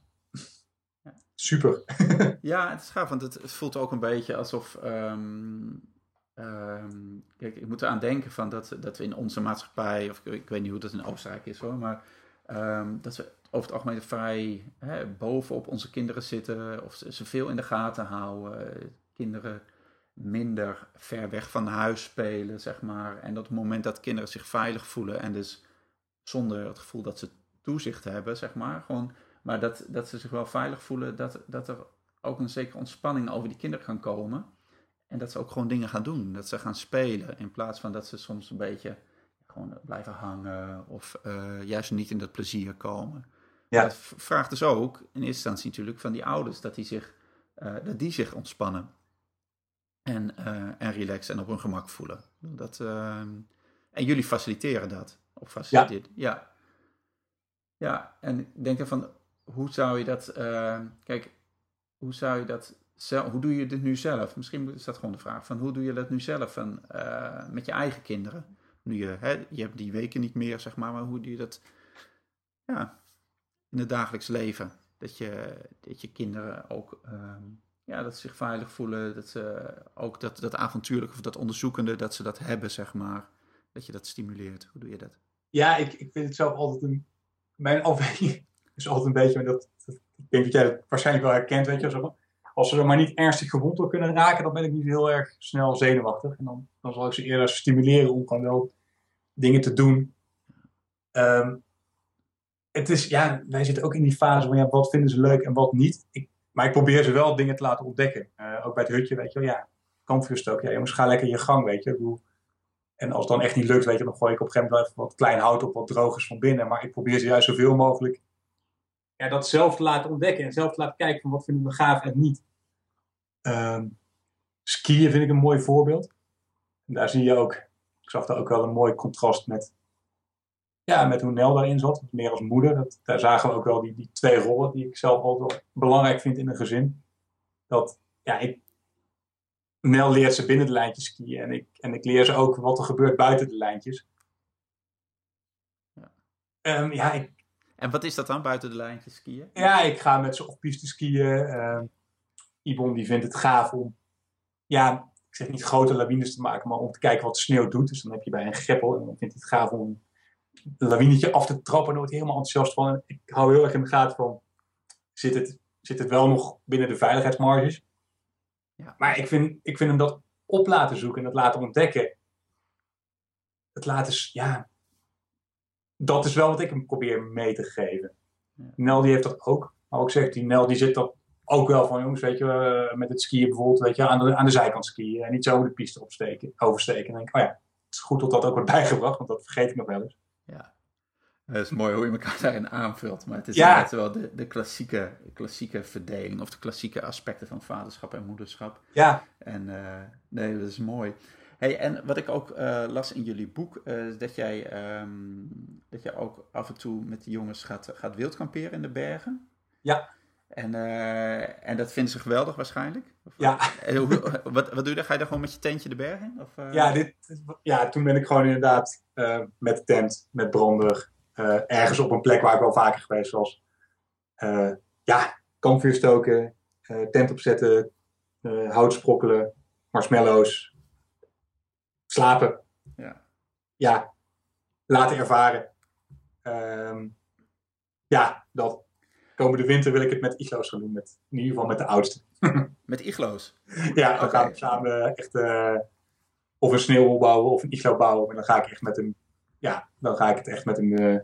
super. Ja, het is gaaf, want het, het voelt ook een beetje alsof. ehm, ehm, kijk, ik moet eraan denken van dat, dat we in onze maatschappij, of ik, ik weet niet hoe dat in Oostenrijk is hoor, maar ehm, dat we over het algemeen vrij hè, bovenop onze kinderen zitten, of ze, ze veel in de gaten houden. Kinderen minder ver weg van huis spelen, zeg maar. En dat op het moment dat kinderen zich veilig voelen en dus zonder het gevoel dat ze toezicht hebben, zeg maar, gewoon maar dat, dat ze zich wel veilig voelen, dat, dat er ook een zekere ontspanning over die kinderen kan komen. En dat ze ook gewoon dingen gaan doen. Dat ze gaan spelen. In plaats van dat ze soms een beetje gewoon blijven hangen. Of eh, juist niet in dat plezier komen. Ja. Dat vraagt dus ook in eerste instantie natuurlijk van die ouders. Dat die zich, eh, dat die zich ontspannen. En, eh, en relaxen en op hun gemak voelen. Dat, ehm, en jullie faciliteren dat. Of faciliteren. Ja. Ja, en ik denk ervan, hoe zou je dat, eh, kijk, hoe zou je dat zelf, hoe doe je dit nu zelf? Misschien is dat gewoon de vraag van, hoe doe je dat nu zelf van, eh, met je eigen kinderen? Nu je, hè, je hebt die weken niet meer, zeg maar, maar hoe doe je dat, ja, in het dagelijks leven? Dat je, dat je kinderen ook, ehm, ja, dat ze zich veilig voelen, dat ze ook dat, dat avontuurlijke of dat onderzoekende, dat ze dat hebben, zeg maar. Dat je dat stimuleert. Hoe doe je dat? Ja, ik, ik vind het zelf altijd een. Mijn afweging is altijd een beetje. Dat, dat- ik denk dat jij dat waarschijnlijk wel herkent. Weet je, als ze er maar niet ernstig gewond door kunnen raken, dan ben ik niet heel erg snel zenuwachtig. En dan, dan zal ik ze eerder stimuleren om gewoon wel dingen te doen. Ehm, het is, ja, wij zitten ook in die fase van ja, wat vinden ze leuk en wat niet. Ik, maar ik probeer ze wel dingen te laten ontdekken. Eh, ook bij het hutje, weet je wel, ja, kampvuurstook. Ja, jongens, ga lekker je gang, weet je. Ik en als het dan echt niet lukt, weet je, dan gooi ik op een gegeven moment even wat klein hout op wat droog is van binnen. Maar ik probeer ze juist zoveel mogelijk ja, dat zelf te laten ontdekken. En zelf te laten kijken van wat vinden we gaaf en niet. Skiën vind ik een mooi voorbeeld. En daar zie je ook, ik zag daar ook wel een mooi contrast met, ja, met hoe Nel daarin zat. Meer als moeder. Dat, daar zagen we ook wel die, die twee rollen die ik zelf altijd belangrijk vind in een gezin. Dat, ja, ik, Nel leert ze binnen de lijntjes skiën. En ik, en ik leer ze ook wat er gebeurt buiten de lijntjes. Ja. Ehm, ja, ik, En wat is dat dan, buiten de lijntjes skiën? ja, ik ga met ze op piste skiën. Uh, Ibon die vindt het gaaf om, ja, ik zeg niet grote lawines te maken, maar om te kijken wat de sneeuw doet. Dus dan heb je bij een greppel en dan vindt hij het gaaf om een lawinetje af te trappen. En daar wordt hij helemaal enthousiast van. En ik hou heel erg in de gaten van, zit het, zit het wel nog binnen de veiligheidsmarges? Ja. Maar ik vind, ik vind hem dat op laten zoeken en dat laten ontdekken. Het laten, ja, dat is wel wat ik hem probeer mee te geven. Ja. Nel die heeft dat ook. Maar ook zegt die Nel die zit dat ook wel van jongens, weet je, eh, met het skiën bijvoorbeeld, weet je, aan de, aan de zijkant skiën en niet zo de piste opsteken, oversteken. En dan denk ik, oh ja, het is goed dat dat ook wordt bijgebracht, want dat vergeet ik nog wel eens. Het is mooi hoe je elkaar daarin aanvult. Maar het is Ja. inderdaad wel de, de klassieke, klassieke verdeling of de klassieke aspecten van vaderschap en moederschap. Ja, En eh, nee, dat is mooi. Hey, en wat ik ook eh, las in jullie boek, eh, is dat jij, ehm, dat jij ook af en toe met de jongens gaat, gaat wildkamperen in de bergen. Ja. En, en dat vinden ze geweldig waarschijnlijk? Of, ja, hoe- wat, wat doe je daar? Ga je daar gewoon met je tentje de bergen in? Of, ja, dit, ja, toen ben ik gewoon inderdaad eh, met de tent, met brander, eh, ergens op een plek waar ik wel vaker geweest was. Eh, ja, kampvuur stoken, eh, tent opzetten, hout sprokkelen, marshmallows, slapen. Ja. ja, laten ervaren. Ehm, ja, dat. Komende winter wil ik het met iglo's gaan doen. Met, in ieder geval met de oudste. Met iglo's? ja, dan gaan we samen echt of een sneeuwhol bouwen of een iglo bouwen. Maar dan ga ik echt met hem, ja, dan ga ik het echt met hem eh,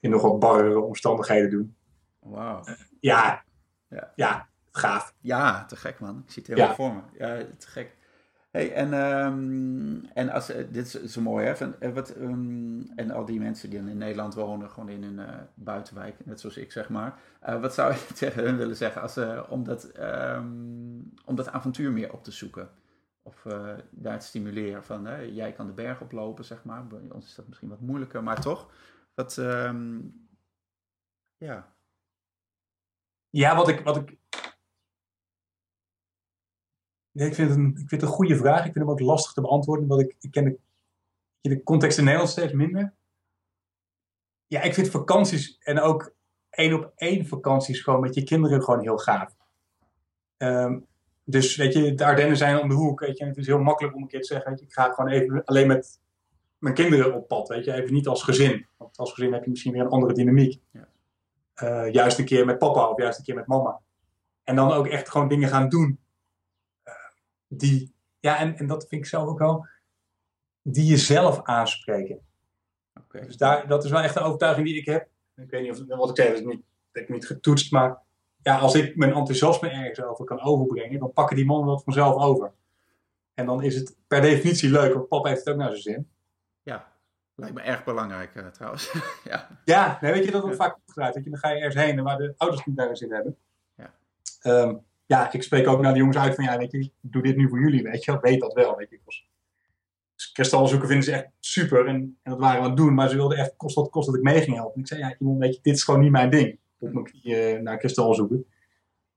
in nog wat barrere omstandigheden doen. Wauw. Ja, Ja. ja, gaaf. Ja, te gek man. Ik zie het helemaal Ja. voor me. Ja, te gek. Hey, en, ehm, en als, eh, dit is zo mooi, hè? Van, eh, wat, ehm, en al die mensen die in Nederland wonen, gewoon in een uh, buitenwijk, net zoals ik zeg maar. wat zou je tegen hen willen zeggen als, om, dat, ehm, om dat avontuur meer op te zoeken? Of daar te stimuleren van, jij kan de berg oplopen, zeg maar. Bij ons is dat misschien wat moeilijker, maar toch. Wat, ja. Ja, wat ik, wat ik Nee, ik vind, het een, ik vind het een goede vraag. Ik vind hem ook lastig te beantwoorden, omdat ik, ik ken de, de context in Nederland steeds minder. Ja, ik vind vakanties en ook één op één vakanties gewoon met je kinderen gewoon heel gaaf. Ehm, dus weet je, de Ardennen zijn om de hoek. Weet je, en het is heel makkelijk om een keer te zeggen: weet je, ik ga gewoon even alleen met mijn kinderen op pad. Weet je, even niet als gezin. Want als gezin heb je misschien weer een andere dynamiek. Ja. Uh, juist een keer met papa of juist een keer met mama. En dan ook echt gewoon dingen gaan doen die, ja, en, en dat vind ik zelf ook wel, die jezelf aanspreken. Okay. Dus daar, dat is wel echt een overtuiging die ik heb. Ik weet niet of wat ik zeg, is niet, dat ik niet getoetst, maar ja, als ik mijn enthousiasme ergens over kan overbrengen, dan pakken die mannen dat vanzelf over. En dan is het per definitie leuk, want papa heeft het ook naar zijn zin. Ja, lijkt me erg belangrijk uh, trouwens. ja, ja nee, weet je, dat wordt vaak opgedraaid. je, dan ga je ergens heen waar de ouders niet naar zin hebben. Ja. Um, ja, ik spreek ook naar de jongens uit van, ja, weet je, ik doe dit nu voor jullie, weet je, weet dat wel, weet je. Dus kristalzoeken vinden ze echt super en, en dat waren we aan het doen, maar ze wilden echt, kost wat kost dat ik mee ging helpen. En ik zei, ja, weet je, dit is gewoon niet mijn ding, op mijn knieën naar kristal zoeken.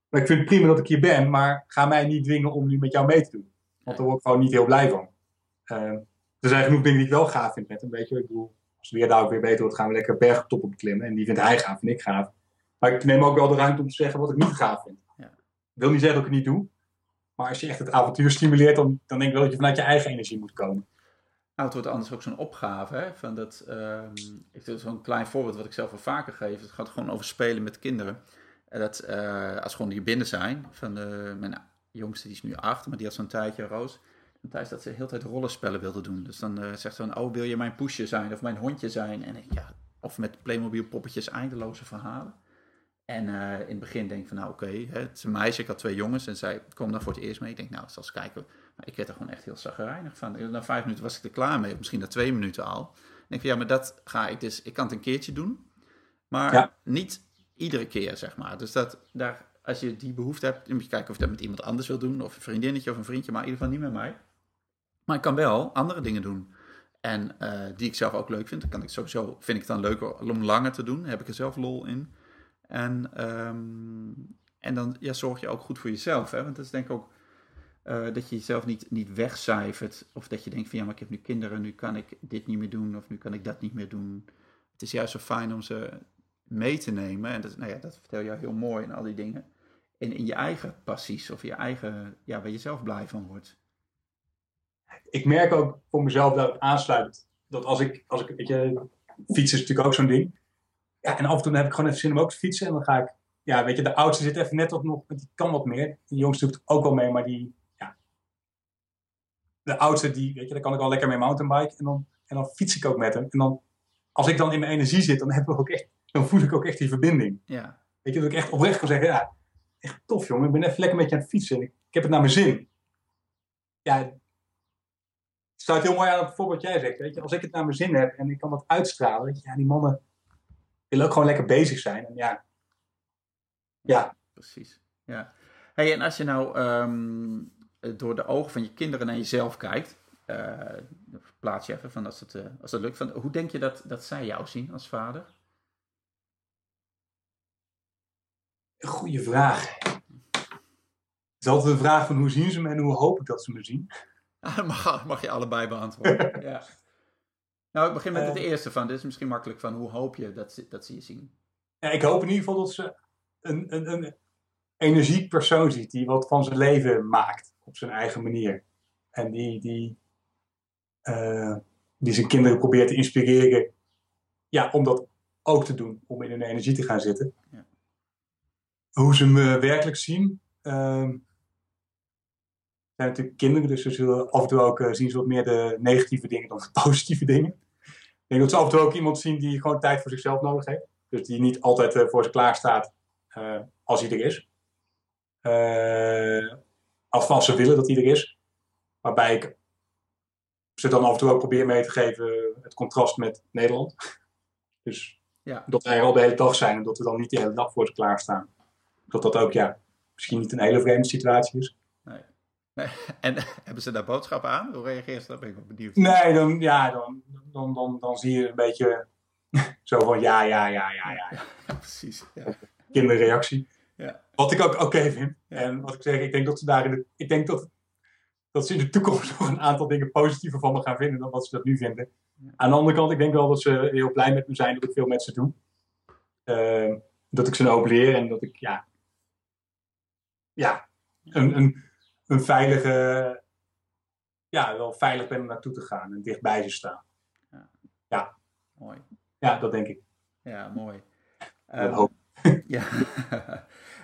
Maar ik vind het prima dat ik hier ben, maar ga mij niet dwingen om nu met jou mee te doen. Want daar word ik gewoon niet heel blij van. Uh, er zijn genoeg dingen die ik wel gaaf vind met hem, weet je. Ik bedoel, als het weer daar ook weer beter wordt, gaan we lekker bergtop op klimmen. En die vindt hij gaaf en ik gaaf. Maar ik neem ook wel de ruimte om te zeggen wat ik niet gaaf vind wil niet zeggen dat ik het niet doe. Maar als je echt het avontuur stimuleert, dan, dan denk ik wel dat je vanuit je eigen energie moet komen. Nou, het wordt anders ook zo'n opgave. Hè? Van dat, um, ik doe zo'n klein voorbeeld wat ik zelf wel vaker geef. Het gaat gewoon over spelen met kinderen. En dat uh, als gewoon hier binnen zijn. Van de, mijn jongste die is nu acht, maar die had zo'n tijdje roos. Een tijd dat ze de hele tijd rollenspellen wilde doen. Dus dan uh, zegt ze van, oh wil je mijn poesje zijn of mijn hondje zijn? En ja, of met Playmobil poppetjes eindeloze verhalen. En in het begin denk ik van, nou oké, het is een meisje, ik had twee jongens en zij kwam dan voor het eerst mee. Ik denk, nou, zal eens kijken. Maar ik werd er gewoon echt heel zagrijnig van. Na vijf minuten was ik er klaar mee, misschien na twee minuten al. Ik denk van, ja, maar dat ga ik dus, ik kan het een keertje doen. Maar niet iedere keer, zeg maar. Dus dat, daar, als je die behoefte hebt, moet je kijken of je dat met iemand anders wil doen. Of een vriendinnetje of een vriendje, maar in ieder geval niet met mij. Maar ik kan wel andere dingen doen. En uh, die ik zelf ook leuk vind. Dan kan ik sowieso, vind ik het dan leuker om langer te doen. heb ik er zelf lol in. En, um, en dan ja, zorg je ook goed voor jezelf. Hè? Want dat is denk ik ook uh, dat je jezelf niet, niet wegcijfert. Of dat je denkt van ja, maar ik heb nu kinderen, nu kan ik dit niet meer doen. Of nu kan ik dat niet meer doen. Het is juist zo fijn om ze mee te nemen. En dat, nou ja, dat vertel je heel mooi en al die dingen. En in je eigen passies of je eigen, ja, waar je zelf blij van wordt. Ik merk ook voor mezelf dat het aansluit. Dat als ik, als ik, weet je, fietsen is natuurlijk ook zo'n ding ja, en af en toe heb ik gewoon even zin om ook te fietsen. En dan ga ik, ja, weet je, de oudste zit even net wat nog, die kan wat meer. De jongste doet ook wel mee, maar die. De oudste, die, weet je, daar kan ik al lekker mee mountainbiken. En dan, en dan fiets ik ook met hem. En dan, als ik dan in mijn energie zit, dan, heb ik ook echt, dan voel ik ook echt die verbinding. Ja. Weet je, dat ik echt oprecht kan zeggen, ja, echt tof jongen. Ik ben even lekker met je aan het fietsen. Ik, ik heb het naar mijn zin. Ja, het sluit heel mooi aan het voorbeeld wat jij zegt. Weet je, als ik het naar mijn zin heb en ik kan dat uitstralen, weet je, ja, die mannen wil ook gewoon lekker bezig zijn. En ja. ja. Precies. Ja. Hey, en als je nou ehm, door de ogen van je kinderen naar jezelf kijkt, uh, plaats je even van als het, uh, als het lukt. Van, hoe denk je dat, dat zij jou zien als vader? Goeie vraag. Het is altijd een vraag van hoe zien ze me en hoe hoop ik dat ze me zien. mag, mag je allebei beantwoorden. ja. Nou, ik begin met het eh. eerste van. Dit is misschien makkelijk van. Hoe hoop je dat ze, dat ze je zien? Ja, ik hoop in ieder geval dat ze een, een, een energiek persoon ziet. Die wat van zijn leven maakt. Op zijn eigen manier. En die, die, uh, die zijn kinderen probeert te inspireren. Ja, om dat ook te doen. Om in hun energie te gaan zitten. Ja. Hoe ze me werkelijk zien. Uh, zijn natuurlijk kinderen, dus ze zullen af en toe ook uh, zien ze wat meer de negatieve dingen dan de positieve dingen. Ik denk dat ze af en toe ook iemand zien die gewoon tijd voor zichzelf nodig heeft. Dus die niet altijd uh, voor ze klaar staat als hij er is. Als ze willen dat hij er is. waarbij ik ze dan af en toe ook probeer mee te geven het contrast met Nederland. Dus Ja. dat wij er al de hele dag zijn en dat we dan niet de hele dag voor ze klaarstaan. Dat dat ook, ja, misschien niet een hele vreemde situatie is. Nee. Nee. En hebben ze daar boodschappen aan? Hoe reageert ze? Dat ben ik wel benieuwd. Nee, dan, ja, dan, dan, dan, dan zie je een beetje zo van ja, ja, ja, ja, ja. Ja, precies. Ja. kinderreactie. Ja. Wat ik ook oké vind. Ja. En wat ik zeg, ik denk dat ze daar in de, ik denk dat, dat ze in de toekomst nog een aantal dingen positiever van me gaan vinden dan wat ze dat nu vinden. Ja. Aan de andere kant, ik denk wel dat ze heel blij met me zijn dat ik veel met ze doe. Ehm, dat ik ze hoop leer en dat ik ja, ja een, een, een veilige, ja, wel veilig ben om naartoe te gaan en dichtbij ze staan. Mooi. Ja, dat denk ik. Ja, mooi. Dat Ehm, hoop Ja,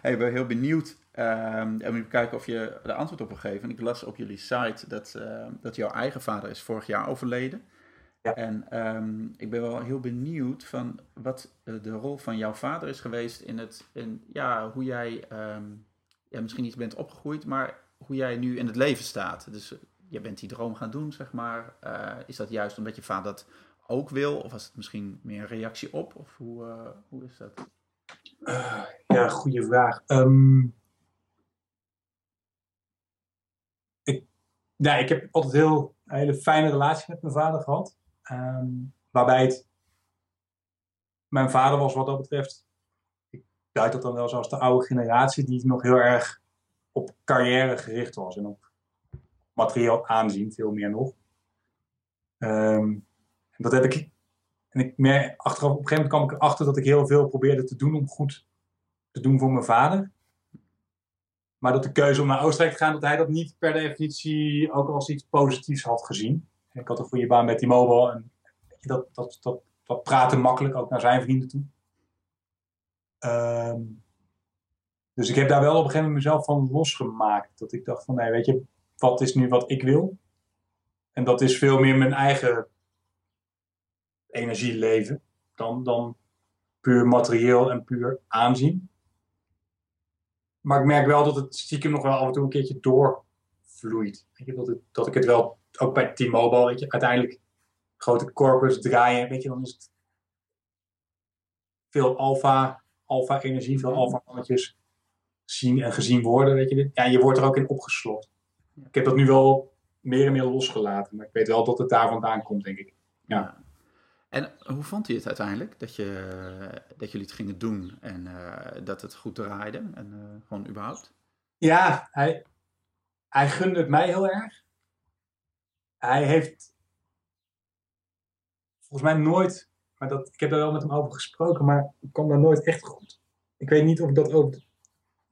hey, ik ben heel benieuwd. en even kijken of je er antwoord op wil geven. Ik las op jullie site dat, ehm, dat jouw eigen vader is vorig jaar overleden. Ja. En ehm, ik ben wel heel benieuwd van wat eh, de rol van jouw vader is geweest in het, in, ja, hoe jij ja, misschien niet bent opgegroeid, maar hoe jij nu in het leven staat. Dus eh, je bent die droom gaan doen, zeg maar. Eh, is dat juist omdat je vader dat ook wil? Of was het misschien meer een reactie op? Of hoe, hoe is dat? Ja, goede vraag. Ehm, ik, ja, ik heb altijd heel, een hele fijne relatie met mijn vader gehad. Ehm, waarbij het mijn vader was wat dat betreft. Ik duid dat dan wel zoals de oude generatie die nog heel erg op carrière gericht was. En op materieel aanzien, veel meer nog. Ehm, dat heb ik en ik merk, achteraf, op een gegeven moment kwam ik erachter dat ik heel veel probeerde te doen om goed te doen voor mijn vader. Maar dat de keuze om naar Oostenrijk te gaan, dat hij dat niet per definitie ook als iets positiefs had gezien. En ik had een goede baan met T-Mobile en weet je, dat, dat, dat, dat praatte makkelijk ook naar zijn vrienden toe. Ehm, dus ik heb daar wel op een gegeven moment mezelf van losgemaakt. Dat ik dacht van, nee, weet je, wat is nu wat ik wil? En dat is veel meer mijn eigen energie leven dan, dan puur materieel en puur aanzien. Maar ik merk wel dat het stiekem nog wel af en toe een keertje doorvloeit. Weet je, dat, het, dat ik het wel, ook bij T-Mobile, weet je, uiteindelijk grote corpus draaien, weet je, dan is het veel alfa, alfa energie, veel alfa mannetjes zien en gezien worden, weet je. Ja, je wordt er ook in opgeslokt. Ik heb dat nu wel meer en meer losgelaten, maar ik weet wel dat het daar vandaan komt, denk ik. Ja. En hoe vond hij het uiteindelijk dat, je, dat jullie het gingen doen en eh, dat het goed draaide? En eh, gewoon überhaupt? Ja, hij, hij gunde het mij heel erg. Hij heeft volgens mij nooit, maar dat, ik heb daar wel met hem over gesproken, maar ik kwam daar nooit echt goed. Ik weet niet of ik dat ook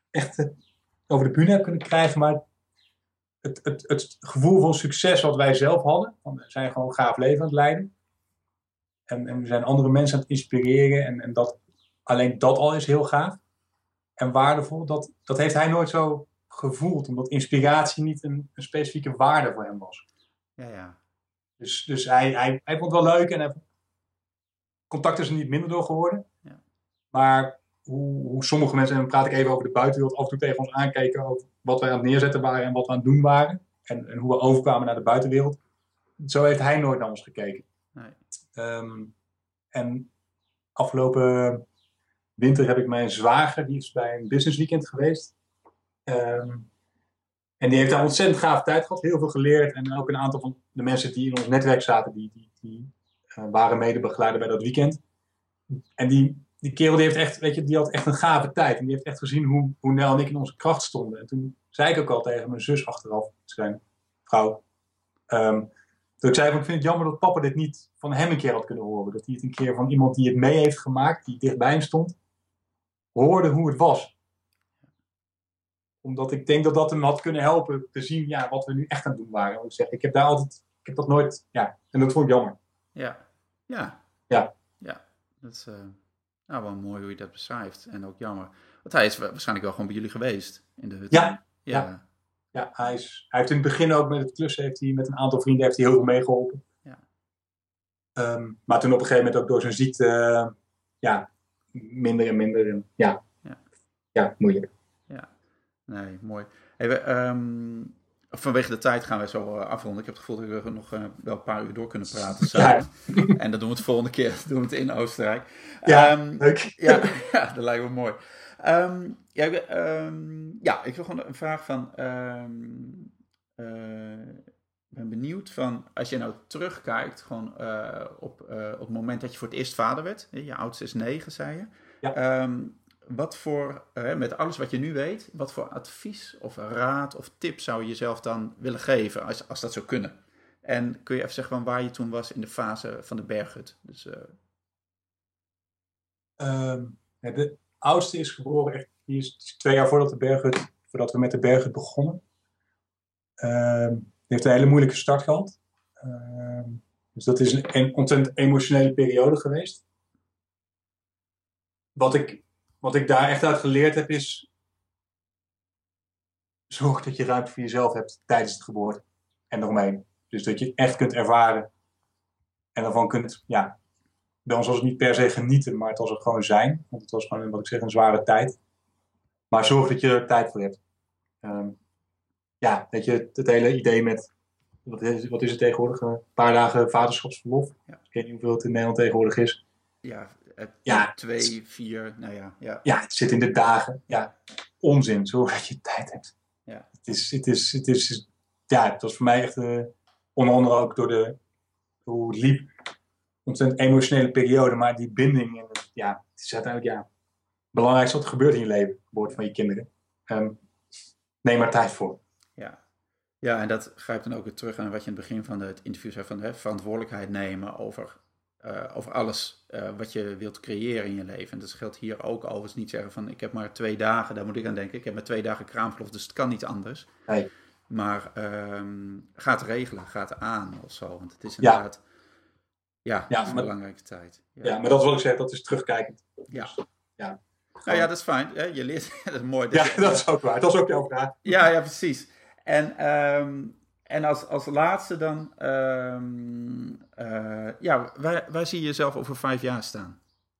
echt eh, over de bühne heb kunnen krijgen, maar het, het, het gevoel van succes wat wij zelf hadden, van we zijn gewoon gaaf leven aan het leiden. En, en we zijn andere mensen aan het inspireren en, en dat, alleen dat al is heel gaaf en waardevol. Dat, dat heeft hij nooit zo gevoeld, omdat inspiratie niet een, een specifieke waarde voor hem was. Ja, ja. Dus, dus hij, hij, hij vond het wel leuk en hij, contact is er niet minder door geworden. Ja. Maar hoe, hoe sommige mensen, en dan praat ik even over de buitenwereld, af en toe tegen ons aankeken over wat wij aan het neerzetten waren en wat we aan het doen waren. En, en hoe we overkwamen naar de buitenwereld. Zo heeft hij nooit naar ons gekeken. Nee. Ehm, en afgelopen winter heb ik mijn zwager, die is bij een business weekend geweest. Ehm, en die heeft daar ontzettend gaaf tijd gehad, heel veel geleerd. En ook een aantal van de mensen die in ons netwerk zaten, die, die, die eh, waren medebegeleider bij dat weekend. En die, die kerel die heeft echt, weet je, die had echt een gave tijd. En die heeft echt gezien hoe, hoe Nel en ik in onze kracht stonden. En toen zei ik ook al tegen mijn zus achteraf, zijn vrouw. ehm, dat ik zei van, ik vind het jammer dat papa dit niet van hem een keer had kunnen horen. Dat hij het een keer van iemand die het mee heeft gemaakt, die dichtbij hem stond, hoorde hoe het was. Omdat ik denk dat dat hem had kunnen helpen te zien ja, wat we nu echt aan het doen waren. Ik zeg, ik heb daar altijd, ik heb dat nooit, ja, en dat vond ik jammer. Ja. Ja. Ja. Ja. Dat is eh, nou, wel mooi hoe je dat beschrijft. En ook jammer. Want hij is wa- waarschijnlijk wel gewoon bij jullie geweest in de hut. Ja. Ja. Ja, hij, is, hij heeft in het begin ook met het klussen, heeft hij met een aantal vrienden heeft hij heel veel meegeholpen. Ja. Ehm, maar toen op een gegeven moment ook door zijn ziekte, eh, ja, minder en minder. En, ja. Ja. ja, moeilijk. Nee, mooi. Hey, we, ehm, vanwege de tijd gaan we zo afronden. Ik heb het gevoel dat we nog wel een paar uur door kunnen praten samen. Ja. En dat doen we het volgende keer. doen we het in Oostenrijk. Ja, um, leuk. Ja, ja, dat lijkt me mooi. Um, ja, um, ja, ik wil gewoon een vraag van. Ik ben benieuwd van, als je nou terugkijkt, gewoon uh, op, uh, op het moment dat je voor het eerst vader werd, je oudste is negen, zei je. Ja. Wat voor, met alles wat je nu weet, wat voor advies of raad of tip zou je jezelf dan willen geven, als, als dat zou kunnen? En kun je even zeggen van waar je toen was in de fase van de berghut? Dus, de oudste is geboren, echt, die is twee jaar voordat, de voordat we met de berghut begonnen. Um, heeft een hele moeilijke start gehad. Uh, dus dat is een, een ontzettend emotionele periode geweest. Wat ik, wat ik daar echt uit geleerd heb is. Zorg dat je ruimte voor jezelf hebt tijdens de geboorte en eromheen. Dus dat je echt kunt ervaren en daarvan kunt, ja, bij ons was het niet per se genieten, maar het was het gewoon zijn. Want het was gewoon, wat ik zeg, een zware tijd. Maar zorg dat je er tijd voor hebt. Um, ja, weet je, het hele idee met, wat is, wat is het tegenwoordig? Een paar dagen vaderschapsverlof. Ja. Ik weet niet hoeveel het in Nederland tegenwoordig is. Ja, ja twee, vier, nou ja, ja. Ja, het zit in de dagen. Ja, onzin, zorg dat je tijd hebt. Ja. Het is, het is, het is, ja, het was voor mij echt, uh, onder andere ook door de, hoe het liep, ontzettend emotionele periode. Maar die binding, en ja, het is uiteindelijk, ja, het belangrijkste wat er gebeurt in je leven, geboorte van je kinderen. Um, neem er tijd voor. Ja. ja, en dat grijpt dan ook weer terug aan wat je in het begin van het interview zei: van hè, verantwoordelijkheid nemen over, uh, over alles uh, wat je wilt creëren in je leven. En dat geldt hier ook overigens niet zeggen van: ik heb maar twee dagen, daar moet ik aan denken. Ik heb maar twee dagen kraamverlof, dus het kan niet anders. Nee. Maar um, ga het regelen, ga het aan of zo. Want het is inderdaad. Ja, ja, een belangrijke tijd. Ja. ja. maar dat is wat ik zeg, dat is terugkijkend. Ja. Dus, ja. Nou ja, dat is fijn. Je leert, dat is mooi. Ja, dat is ook waar. Dat is ook jouw vraag. Ja, ja, precies. En, um, en als, als laatste dan, um, uh, ja, waar, waar zie je jezelf over vijf jaar staan?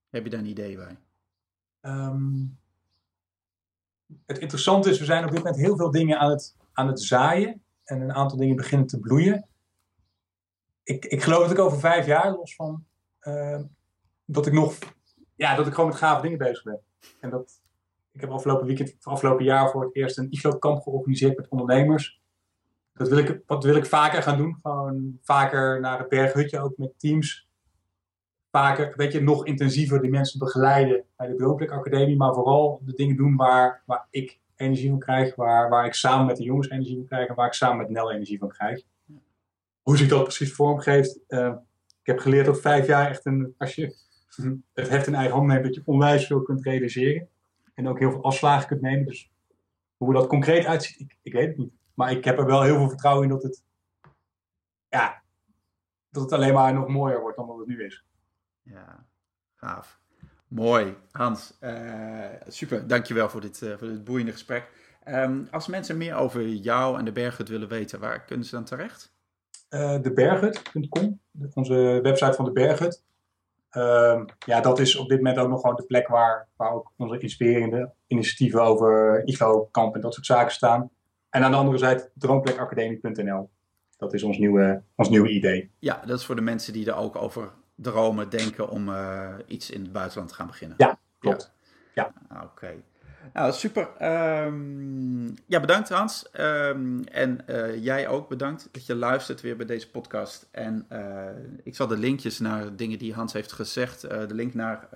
Heb je daar een idee bij? Um, het interessante is, we zijn op dit moment heel veel dingen aan het, aan het zaaien. En een aantal dingen beginnen te bloeien. Ik, ik geloof dat ik over vijf jaar, los van uh, dat ik nog, ja, dat ik gewoon met gave dingen bezig ben. En dat, ik heb afgelopen weekend, afgelopen jaar voor het eerst een IFLO-kamp georganiseerd met ondernemers. Dat wil ik, wat wil ik vaker gaan doen. Gewoon vaker naar het berghutje, ook met teams. Vaker, weet je, nog intensiever die mensen begeleiden bij de Droomplek Academie. Maar vooral de dingen doen waar, waar ik energie van krijg. Waar, waar ik samen met de jongens energie van krijg. En waar ik samen met Nel energie van krijg. Hoe zich dat precies vormgeeft. Uh, ik heb geleerd dat vijf jaar echt een, als je het heft in eigen hand neemt, dat je onwijs veel kunt realiseren. En ook heel veel afslagen kunt nemen. Dus hoe dat concreet uitziet, ik, weet het niet. Maar ik heb er wel heel veel vertrouwen in dat het, ja, dat het alleen maar nog mooier wordt dan wat het nu is. Ja, gaaf. Mooi, Hans. Uh, super, dankjewel voor dit, uh, voor dit boeiende gesprek. Um, als mensen meer over jou en de Berghut willen weten, waar kunnen ze dan terecht? Uh, deberghut.com, onze website van de Berghut. Uh, ja, dat is op dit moment ook nog gewoon de plek waar, waar ook onze inspirerende initiatieven over IGO-kamp en dat soort zaken staan. En aan de andere zijde droomplekacademie.nl. Dat is ons nieuwe, ons nieuwe idee. Ja, dat is voor de mensen die er ook over dromen, denken om uh, iets in het buitenland te gaan beginnen. Ja, klopt. Ja. ja. Oké. Okay. Nou, super. Um, ja, bedankt Hans. Um, en uh, jij ook bedankt dat je luistert weer bij deze podcast. En uh, ik zal de linkjes naar dingen die Hans heeft gezegd, uh, de link naar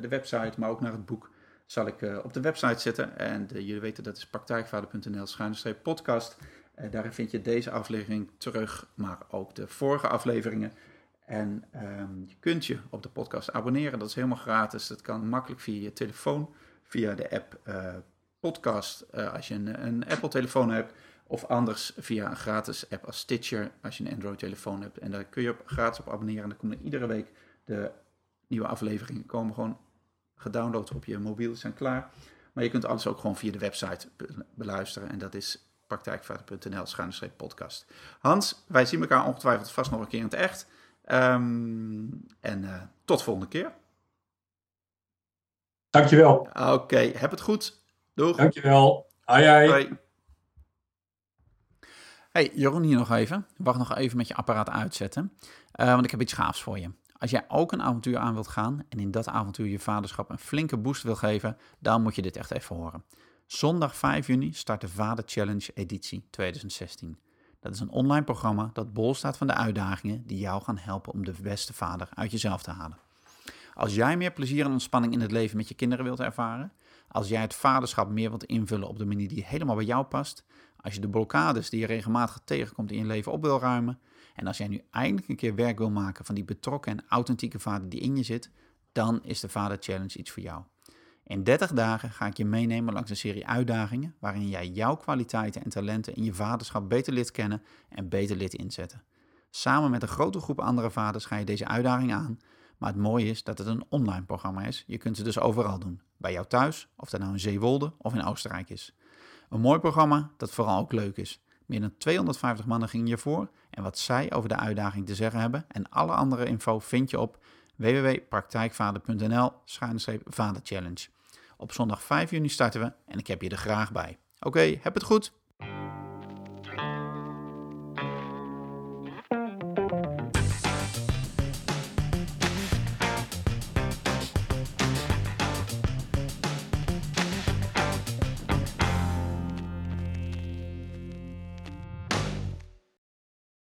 de website, maar ook naar het boek, zal ik op de website zetten. En jullie weten dat is praktijkvader.nl schuine podcast. daarin vind je deze aflevering terug, maar ook de vorige afleveringen. En um, je kunt je op de podcast abonneren, dat is helemaal gratis. Dat kan makkelijk via je telefoon via de app uh, Podcast uh, als je een, een Apple-telefoon hebt. Of anders via een gratis app als Stitcher als je een Android-telefoon hebt. En daar kun je op, gratis op abonneren. En dan komen iedere week de nieuwe afleveringen komen gewoon gedownload op je mobiel, zijn klaar. Maar je kunt alles ook gewoon via de website beluisteren. En dat is praktijkvader.nl podcast. Hans, wij zien elkaar ongetwijfeld vast nog een keer in het echt. Um, en uh, tot volgende keer. Dankjewel. Oké, okay, heb het goed. Doeg. Dankjewel. Hoi, hoi. hoi. Hey, Jeroen hier nog even. Wacht nog even met je apparaat uitzetten, uh, want ik heb iets gaafs voor je. Als jij ook een avontuur aan wilt gaan en in dat avontuur je vaderschap een flinke boost wil geven, dan moet je dit echt even horen. Zondag 5 juni start de Vader Challenge editie 2016. Dat is een online programma dat bol staat van de uitdagingen die jou gaan helpen om de beste vader uit jezelf te halen. Als jij meer plezier en ontspanning in het leven met je kinderen wilt ervaren, als jij het vaderschap meer wilt invullen op de manier die helemaal bij jou past, als je de blokkades die je regelmatig tegenkomt in je leven op wil ruimen, en als jij nu eindelijk een keer werk wil maken van die betrokken en authentieke vader die in je zit, dan is de Vader Challenge iets voor jou. In 30 dagen ga ik je meenemen langs een serie uitdagingen waarin jij jouw kwaliteiten en talenten in je vaderschap beter lid kennen en beter lid inzetten. Samen met een grote groep andere vaders ga je deze uitdaging aan, maar het mooie is dat het een online programma is. Je kunt ze dus overal doen. Bij jou thuis, of dat nou in Zeewolde of in Oostenrijk is. Een mooi programma dat vooral ook leuk is. Meer dan 250 mannen gingen hiervoor en wat zij over de uitdaging te zeggen hebben en alle andere info vind je op www.praktijkvader.nl-vaderchallenge. Op zondag 5 juni starten we en ik heb je er graag bij. Oké, heb het goed!